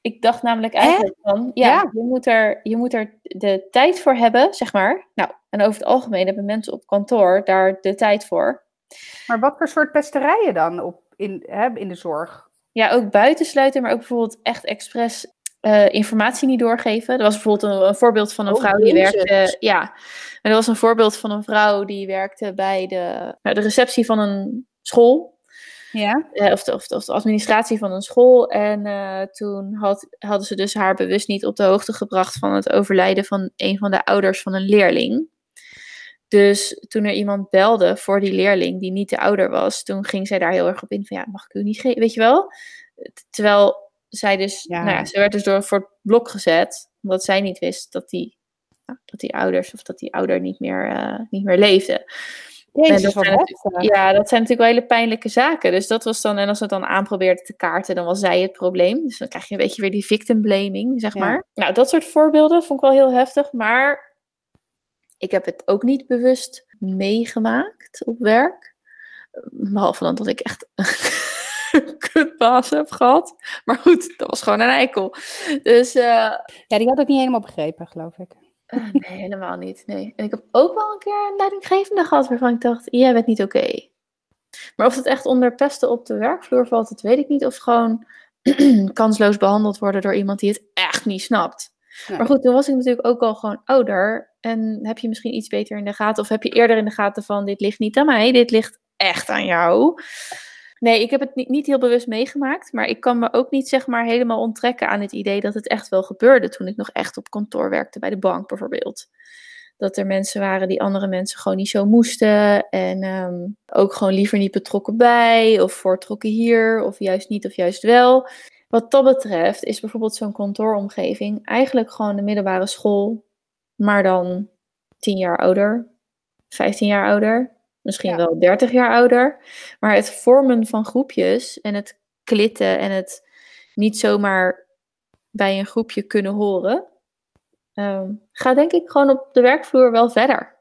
ik dacht namelijk eigenlijk van, ja, Ja. Je, moet er, je moet er de tijd voor hebben, zeg maar. Nou, en over het algemeen hebben mensen op kantoor daar de tijd voor. Maar wat voor soort pesterijen dan op, in, hè, in de zorg? Ja, ook buitensluiten, maar ook bijvoorbeeld echt expres eh, informatie niet doorgeven. Er was bijvoorbeeld een, een voorbeeld van een Oh, vrouw die werkte. Ja, er was een voorbeeld van een vrouw die werkte bij de, nou, de receptie van een school. Ja? eh, of, de, of, de, of de administratie van een school. En eh, toen had, hadden ze dus haar bewust niet op de hoogte gebracht van het overlijden van een van de ouders van een leerling. Dus toen er iemand belde voor die leerling die niet de ouder was, toen ging zij daar heel erg op in van ja, mag ik u niet geven, weet je wel? Terwijl zij dus, Ja. nou ja, ze werd dus door voor het blok gezet, omdat zij niet wist dat die, nou, dat die ouders of dat die ouder niet meer, eh, niet meer leefde. Jezus, dat. Ja, dat zijn natuurlijk wel hele pijnlijke zaken. Dus dat was dan, en als ze het dan aanprobeerden te kaarten, dan was zij het probleem. Dus dan krijg je een beetje weer die victim blaming, zeg Ja. maar. Nou, dat soort voorbeelden vond ik wel heel heftig, maar ik heb het ook niet bewust meegemaakt op werk. Behalve dan dat ik echt kutbaas heb gehad. Maar goed, dat was gewoon een eikel. Dus eh, Ja, die had ik niet helemaal begrepen, geloof ik. eh, nee, helemaal niet. Nee. En ik heb ook wel een keer een leidinggevende gehad waarvan ik dacht, jij bent niet oké. Maar of het echt onder pesten op de werkvloer valt, dat weet ik niet. Of gewoon kansloos behandeld worden door iemand die het echt niet snapt. Nee. Maar goed, toen was ik natuurlijk ook al gewoon ouder. En heb je misschien iets beter in de gaten. Of heb je eerder in de gaten van, dit ligt niet aan mij, dit ligt echt aan jou. Nee, ik heb het niet, niet heel bewust meegemaakt. Maar ik kan me ook niet zeg maar helemaal onttrekken aan het idee dat het echt wel gebeurde. Toen ik nog echt op kantoor werkte, bij de bank bijvoorbeeld. Dat er mensen waren die andere mensen gewoon niet zo moesten. En ehm, ook gewoon liever niet betrokken bij. Of voortrokken hier. Of juist niet of juist wel. Wat dat betreft is bijvoorbeeld zo'n kantooromgeving eigenlijk gewoon de middelbare school. Maar dan 10 jaar ouder. 15 jaar ouder. Misschien Ja. wel 30 jaar ouder. Maar het vormen van groepjes en het klitten en het niet zomaar bij een groepje kunnen horen. ehm, gaat denk ik gewoon op de werkvloer wel verder.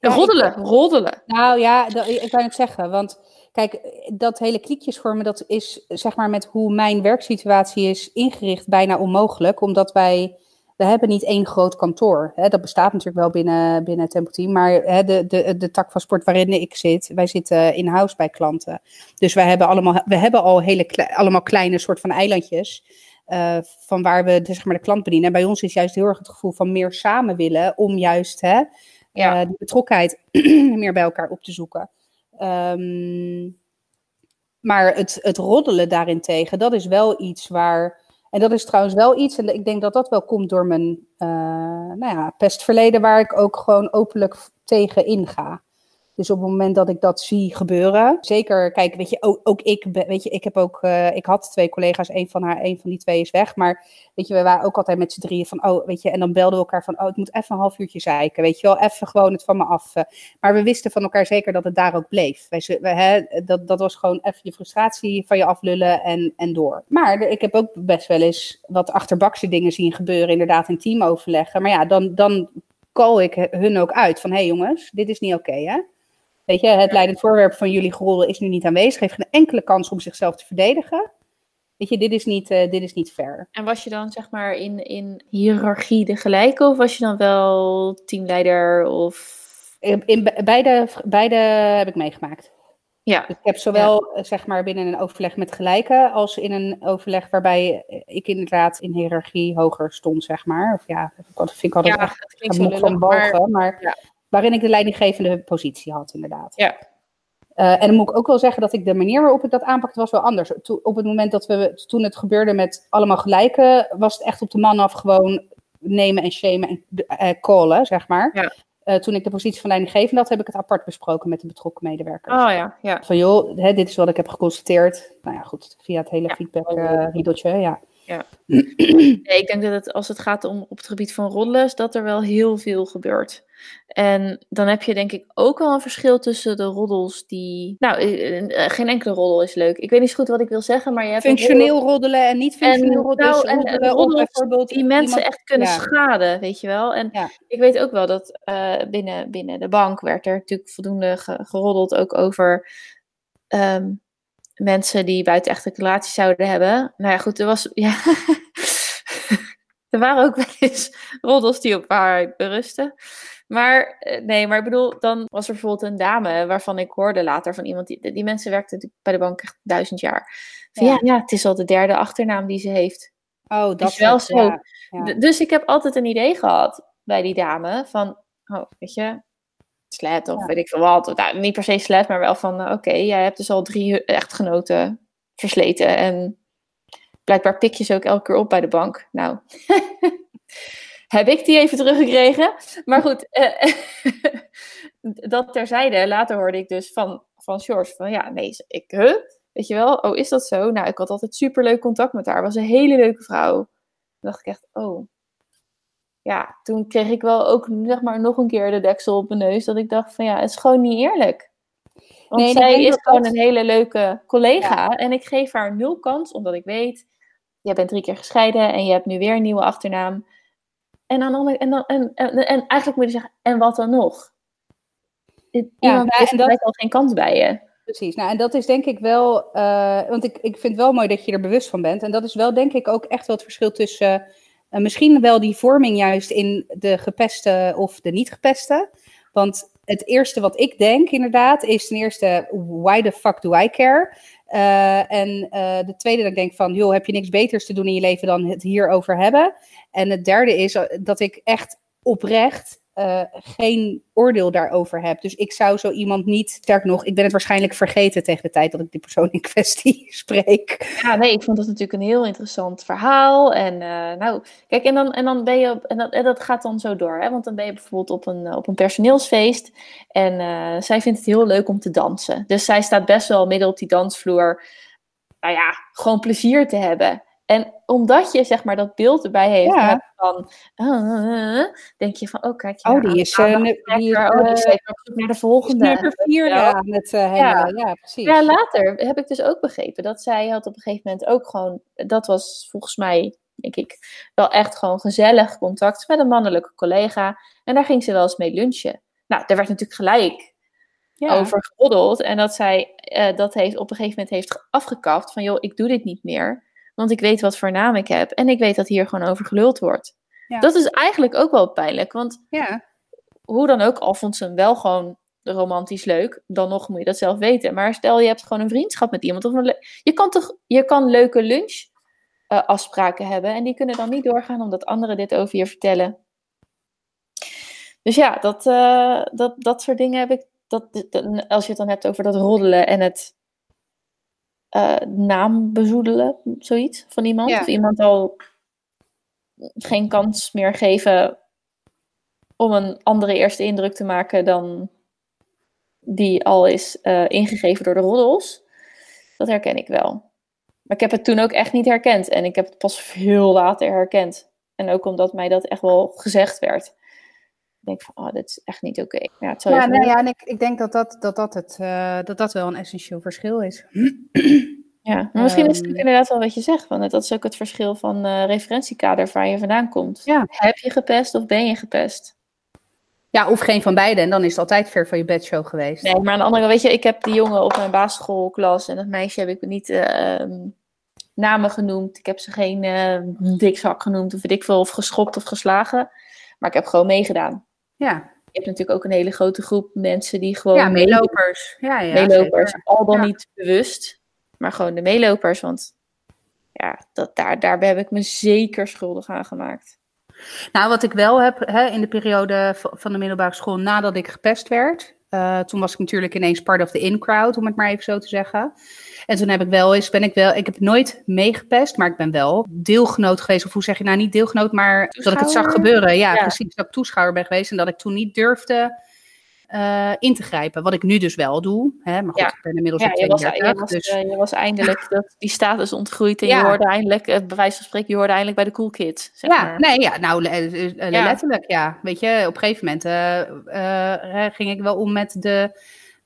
Ja, ik- roddelen, roddelen. Nou ja, dat, ik kan het zeggen. Want kijk, dat hele kliekjesvormen, dat is zeg maar met hoe mijn werksituatie is ingericht bijna onmogelijk. Omdat wij, we hebben niet één groot kantoor. Hè, dat bestaat natuurlijk wel binnen, binnen Tempo Team. Maar hè, de, de, de tak van sport waarin ik zit, wij zitten in-house bij klanten. Dus wij hebben allemaal, we hebben al hele kle- allemaal kleine soort van eilandjes. eh, van waar we de, zeg maar, de klant bedienen. En bij ons is juist heel erg het gevoel van meer samen willen. Om juist hè, Ja. eh, die betrokkenheid meer bij elkaar op te zoeken. Ehm, maar het, het roddelen daarentegen, dat is wel iets waar. En dat is trouwens wel iets, en ik denk dat dat wel komt door mijn eh, nou ja, pestverleden, waar ik ook gewoon openlijk tegen inga. Dus op het moment dat ik dat zie gebeuren, zeker, kijk, weet je, ook, ik, weet je, ik heb ook, eh, ik had twee collega's, een van haar, een van die twee is weg, maar weet je, we waren ook altijd met z'n drieën van, oh, weet je, en dan belden we elkaar van, oh, ik moet even een half uurtje zeiken, weet je wel, even gewoon het van me af. eh. Maar we wisten van elkaar zeker dat het daar ook bleef. Wij, we, hè, dat, dat was gewoon even je frustratie van je aflullen en, en door. Maar ik heb ook best wel eens wat achterbakse dingen zien gebeuren, inderdaad in teamoverleggen. Maar ja, dan, dan call ik hun ook uit van, hé hey jongens, dit is niet oké, hè. Weet je, het leidend voorwerp van jullie geroddel is nu niet aanwezig, heeft geen enkele kans om zichzelf te verdedigen. Weet je, dit is niet, eh, dit is niet fair. En was je dan zeg maar in, in hiërarchie de gelijke? Of was je dan wel teamleider of... In, in be- beide, beide heb ik meegemaakt. Ja, Dus ik heb zowel eh, zeg maar binnen een overleg met gelijken als in een overleg waarbij eh, ik inderdaad in hiërarchie hoger stond, zeg maar. Of ja, dat vind ik altijd ja echt een van lullig, maar... maar Ja. Waarin ik de leidinggevende positie had, inderdaad. Ja. Eh, en dan moet ik ook wel zeggen dat ik de manier waarop ik dat aanpakte was wel anders. To- op het moment dat we, toen het gebeurde met allemaal gelijken, was het echt op de man af gewoon nemen en shamen en eh, callen, zeg maar. Ja. Eh, toen ik de positie van leidinggevende had, heb ik het apart besproken met de betrokken medewerkers. Oh ja, ja. Van joh, hè, dit is wat ik heb geconstateerd. Nou ja, goed, via het hele Ja. feedback riedeltje, ja. Nee, ik denk dat het, als het gaat om op het gebied van roddelen, dat er wel heel veel gebeurt. En dan heb je denk ik ook wel een verschil tussen de roddels die... Nou, eh, eh, geen enkele roddel is leuk. Ik weet niet zo goed wat ik wil zeggen, maar je hebt... roddel Functioneel roddelen en niet functioneel En, roddelen. nou, en- en roddelen roddels bijvoorbeeld die mensen iemand- echt kunnen ja. schaden, weet je wel. En Ja. ik weet ook wel dat eh, binnen, binnen de bank werd er natuurlijk voldoende ge- geroddeld ook over... ehm, mensen die buitenechtelijke relaties zouden hebben. Nou ja, goed, er was. Ja. er waren ook wel eens roddels die op waarheid berusten. Maar eh, nee, maar ik bedoel, dan was er bijvoorbeeld een dame waarvan ik hoorde later van iemand, die, die mensen werkten bij de bank echt duizend jaar. Van, ja. ja. het is al de derde achternaam die ze heeft. Oh, dat is wel zo. Dus ik heb altijd een idee gehad bij die dame van, oh, weet je, slet of weet ik veel wat. Nou, niet per se slet, maar wel van, uh, oké, jij hebt dus al drie echtgenoten versleten en blijkbaar pik je ze ook elke keer op bij de bank. Nou, heb ik die even teruggekregen. Maar goed, uh, dat terzijde. Later hoorde ik dus van, van George van, ja, nee, ik, huh? Weet je wel, oh, is dat zo? Nou, ik had altijd superleuk contact met haar. Was een hele leuke vrouw. Toen dacht ik echt, oh. Ja, toen kreeg ik wel ook, zeg maar, nog een keer de deksel op mijn neus. Dat ik dacht van, ja, het is gewoon niet eerlijk. Want nee, zij is gewoon een hele leuke collega. En ik geef haar nul kans, omdat ik weet, jij bent drie keer gescheiden en je hebt nu weer een nieuwe achternaam. En, dan, en, dan, en, en, en eigenlijk moet je zeggen, en wat dan nog? Iemand ja, heeft dat... al geen kans bij je. Precies, nou en dat is denk ik wel, uh, want ik, ik vind wel mooi dat je er bewust van bent. En dat is wel denk ik ook echt wel het verschil tussen uh, misschien wel die vorming juist in de gepeste of de niet gepeste. Want het eerste wat ik denk inderdaad is ten eerste, why the fuck do I care? Uh, en uh, de tweede dat ik denk van, joh, heb je niks beters te doen in je leven dan het hierover hebben? En het derde is dat ik echt oprecht uh, geen oordeel daarover heb. Dus ik zou zo iemand niet, sterk nog, ik ben het waarschijnlijk vergeten tegen de tijd dat ik die persoon in kwestie spreek. Ja, nee, ik vond dat natuurlijk een heel interessant verhaal. En uh, nou, kijk, en dan, en dan ben je, op, en, dat, en dat gaat dan zo door, hè? want dan ben je bijvoorbeeld op een, op een personeelsfeest en zij vindt het heel leuk om te dansen. Dus zij staat best wel midden op die dansvloer, nou ja, gewoon plezier te hebben. En omdat je zeg maar dat beeld erbij heeft ja. van, uh, denk je van, oh kijk, oh, die is, uh, die, is oh, die is op zoek naar de volgende. Nummer vier ja. met uh, ja. ja, precies. Ja, later heb ik dus ook begrepen dat zij had op een gegeven moment ook gewoon, dat was volgens mij, denk ik, wel echt gewoon gezellig contact met een mannelijke collega. En daar ging ze wel eens mee lunchen. Nou, daar werd natuurlijk gelijk ja. over geroddeld. En dat zij uh, dat heeft, op een gegeven moment heeft afgekapt van, joh, ik doe dit niet meer. Want ik weet wat voor naam ik heb. En ik weet dat hier gewoon over geluld wordt. Ja. Dat is eigenlijk ook wel pijnlijk. Want ja. hoe dan ook, al vond ze hem wel gewoon romantisch leuk. Dan nog moet je dat zelf weten. Maar stel je hebt gewoon een vriendschap met iemand. Of een je kan toch je kan leuke lunch uh, afspraken hebben. En die kunnen dan niet doorgaan omdat anderen dit over je vertellen. Dus ja, dat, uh, dat, dat soort dingen heb ik. Dat, dat, als je het dan hebt over dat roddelen en het uh, naam bezoedelen, zoiets van iemand. Of iemand al geen kans meer geven om een andere eerste indruk te maken dan die al is uh, ingegeven door de roddels. Dat herken ik wel. Maar ik heb het toen ook echt niet herkend. En ik heb het pas veel later herkend. En ook omdat mij dat echt wel gezegd werd. Ik denk van, oh, dit is echt niet oké. Ja, ja, nee, ja, en ik, ik denk dat dat, dat, dat, het, uh, dat dat wel een essentieel verschil is. Ja, maar misschien is het um, inderdaad wel wat je zegt. Want dat is ook het verschil van uh, referentiekader waar je vandaan komt. Ja. Heb je gepest of ben je gepest? Ja, of geen van beide. En dan is het altijd ver van je bedshow geweest. Nee, maar aan de andere kant, weet je, ik heb die jongen op mijn basisschoolklas en dat meisje heb ik niet uh, namen genoemd. Ik heb ze geen uh, dikzak genoemd of weet ik veel, of geschopt of geslagen. Maar ik heb gewoon meegedaan. Ja. Je hebt natuurlijk ook een hele grote groep mensen die gewoon... Ja, meelopers. Ja, ja, meelopers, zeker. al dan ja. niet bewust maar gewoon de meelopers. Want ja, dat, daar, daar heb ik me zeker schuldig aan gemaakt. Nou, wat ik wel heb hè, in de periode van de middelbare school nadat ik gepest werd. Uh, toen was ik natuurlijk ineens part of the in-crowd, om het maar even zo te zeggen. En toen heb ik wel eens, ben ik wel, ik heb nooit meegepest, maar ik ben wel deelgenoot geweest. Of hoe zeg je nou, niet deelgenoot, maar toeschouwer? dat ik het zag gebeuren. Ja, ja, precies, dat ik toeschouwer ben geweest en dat ik toen niet durfde uh, in te grijpen. Wat ik nu dus wel doe. Hè? Maar goed, ja. ik ben inmiddels ja, 32. Je was, dus... uh, je was eindelijk dat, die status ontgroeid en ja. je hoorde eindelijk, het van spreken, je hoorde eindelijk bij de cool kids. Zeg ja, maar. nee, ja, nou letterlijk ja. Weet je, op een gegeven moment uh, ging ik wel om met de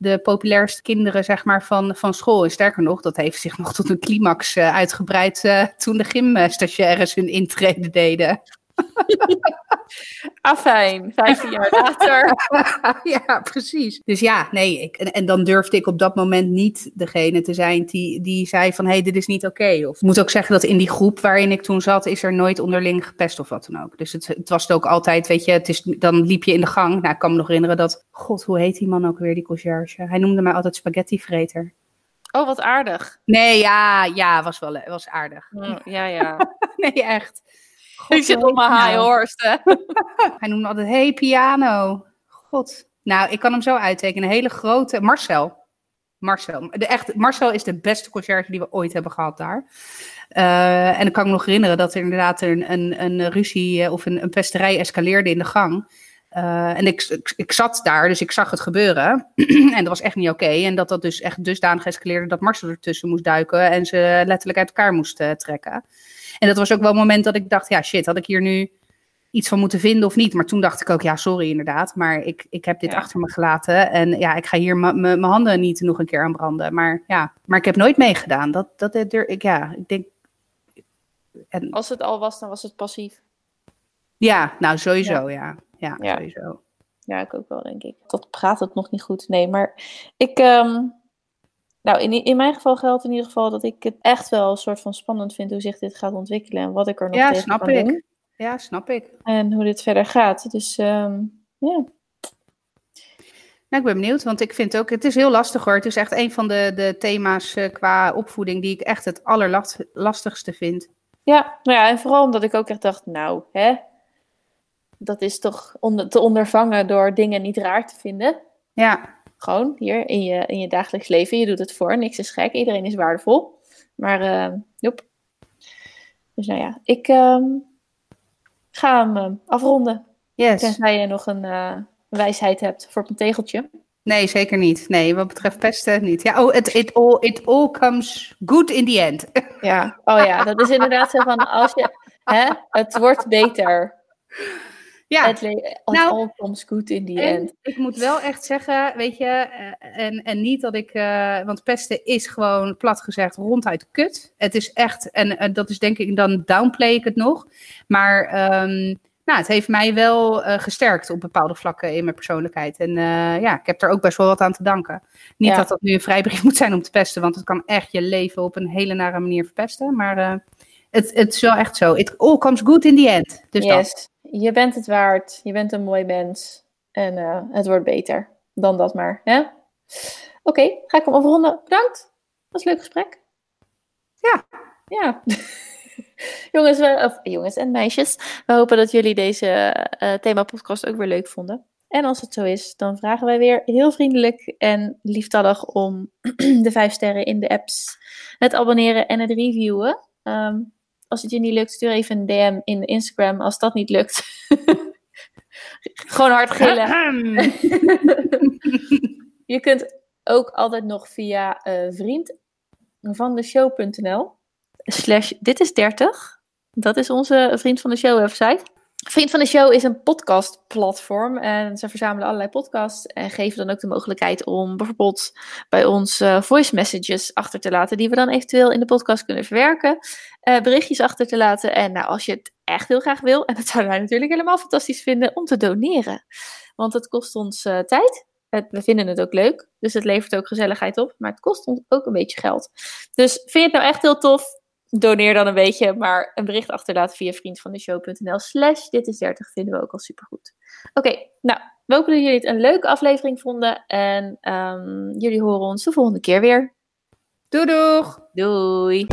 de populairste kinderen zeg maar, van, van school. En sterker nog, dat heeft zich nog tot een climax uh, uitgebreid uh, toen de gymstagiaires hun intrede deden. Afijn, 15 jaar later. ja, precies. Dus ja, nee, ik, en, en, dan durfde ik op dat moment niet degene te zijn die, die zei van, hé, hey, dit is niet oké. Of ik moet ook zeggen dat in die groep waarin ik toen zat, is er nooit onderling gepest of wat dan ook. Dus het, het was ook altijd, weet je, het is, dan liep je in de gang. Nou, ik kan me nog herinneren dat, god, hoe heet die man ook weer, die conciërge? Hij noemde mij altijd spaghettivreter. Oh, wat aardig. Nee, ja, ja, was wel was aardig. Ja, ja. nee, echt. Ik zit op mijn high horse. Hij noemde altijd, hey, piano. God. Nou, ik kan hem zo uittekenen. Een hele grote, Marcel. Marcel. De echt, Marcel is de beste conciërge die we ooit hebben gehad daar. Uh, en ik kan me nog herinneren dat er inderdaad een, een, een ruzie eh, of een, een pesterij escaleerde in de gang. Uh, en ik, ik, ik, zat daar, dus ik zag het gebeuren. en dat was echt niet oké. En dat dat dus echt dusdanig escaleerde dat Marcel ertussen moest duiken en ze letterlijk uit elkaar moest uh, trekken. En dat was ook wel een moment dat ik dacht, ja shit, had ik hier nu iets van moeten vinden of niet? Maar toen dacht ik ook, ja sorry inderdaad, maar ik, ik heb dit achter me gelaten. En ja, ik ga hier mijn handen niet nog een keer aan branden. Maar ja, maar ik heb nooit meegedaan. Dat, dat, ik, ja, ik denk... En... Als het al was, dan was het passief. Ja, nou sowieso, ja. Ja, ja, sowieso. Ja, ik ook wel, denk ik. Tot praat het nog niet goed. Nee, maar ik... Um... Nou, in, in mijn geval geldt in ieder geval dat ik het echt wel een soort van spannend vind hoe zich dit gaat ontwikkelen en wat ik er nog ja, tegen snap kan ik. doen. Ja, snap ik. En hoe dit verder gaat. Dus um, ja. Nou, ik ben benieuwd, want ik vind ook, het is heel lastig hoor. Het is echt een van de, de thema's uh, qua opvoeding die ik echt het allerlastigste vind. Ja, nou ja, en vooral omdat ik ook echt dacht, nou, hè, dat is toch te ondervangen door dingen niet raar te vinden. Ja. Gewoon hier in je, in je dagelijks leven. Je doet het voor, niks is gek, iedereen is waardevol. Maar, uh, joep. Dus nou ja, ik uh, ga hem uh, afronden. Yes. Tenzij je nog een uh, wijsheid hebt voor een tegeltje. Nee, zeker niet. Nee, wat betreft pesten niet. Ja, oh, it, it, all, it all comes good in the end. Ja, oh ja, dat is inderdaad zo van als je, hè, het wordt beter. Ja, het, nou, all comes good in the end. Ik moet wel echt zeggen, weet je, eh, en, en niet dat ik, uh, want pesten is gewoon plat gezegd ronduit kut. Het is echt, en, en dat is denk ik, dan downplay ik het nog. Maar um, nou, het heeft mij wel uh, gesterkt op bepaalde vlakken in mijn persoonlijkheid. En uh, ja, ik heb er ook best wel wat aan te danken. Niet dat dat nu een vrijbrief moet zijn om te pesten, want het kan echt je leven op een hele nare manier verpesten. Maar het, het is wel echt zo. It all comes good in the end. Dus yes. dat. Je bent het waard. Je bent een mooi mens. En het wordt beter dan dat maar. Oké, okay, ga ik hem afronden. Bedankt. Was een leuk gesprek. Ja. Ja. jongens, we, of, jongens en meisjes, we hopen dat jullie deze uh, thema-podcast ook weer leuk vonden. En als het zo is, dan vragen wij weer heel vriendelijk en lieftallig om de vijf sterren in de apps, het abonneren en het reviewen. Um, als het je niet lukt, stuur even een DM in Instagram. Als dat niet lukt, gewoon hard gillen. je kunt ook altijd nog via uh, vriend van de show.nl slash dit is 30. Dat is onze Vriend van de Show website. Vriend van de Show is een podcastplatform en ze verzamelen allerlei podcasts en geven dan ook de mogelijkheid om bijvoorbeeld bij ons uh, voice messages achter te laten, die we dan eventueel in de podcast kunnen verwerken, uh, berichtjes achter te laten en nou, als je het echt heel graag wil, en dat zouden wij natuurlijk helemaal fantastisch vinden, om te doneren. Want het kost ons uh, tijd, we vinden het ook leuk, dus het levert ook gezelligheid op, maar het kost ons ook een beetje geld. Dus vind je het nou echt heel tof? Doneer dan een beetje, maar een bericht achterlaten via vriendvandeshow.nl slash dit is 30 vinden we ook al supergoed. Oké, nou, we hopen dat jullie het een leuke aflevering vonden en um, jullie horen ons de volgende keer weer. Doei doeg! Doei!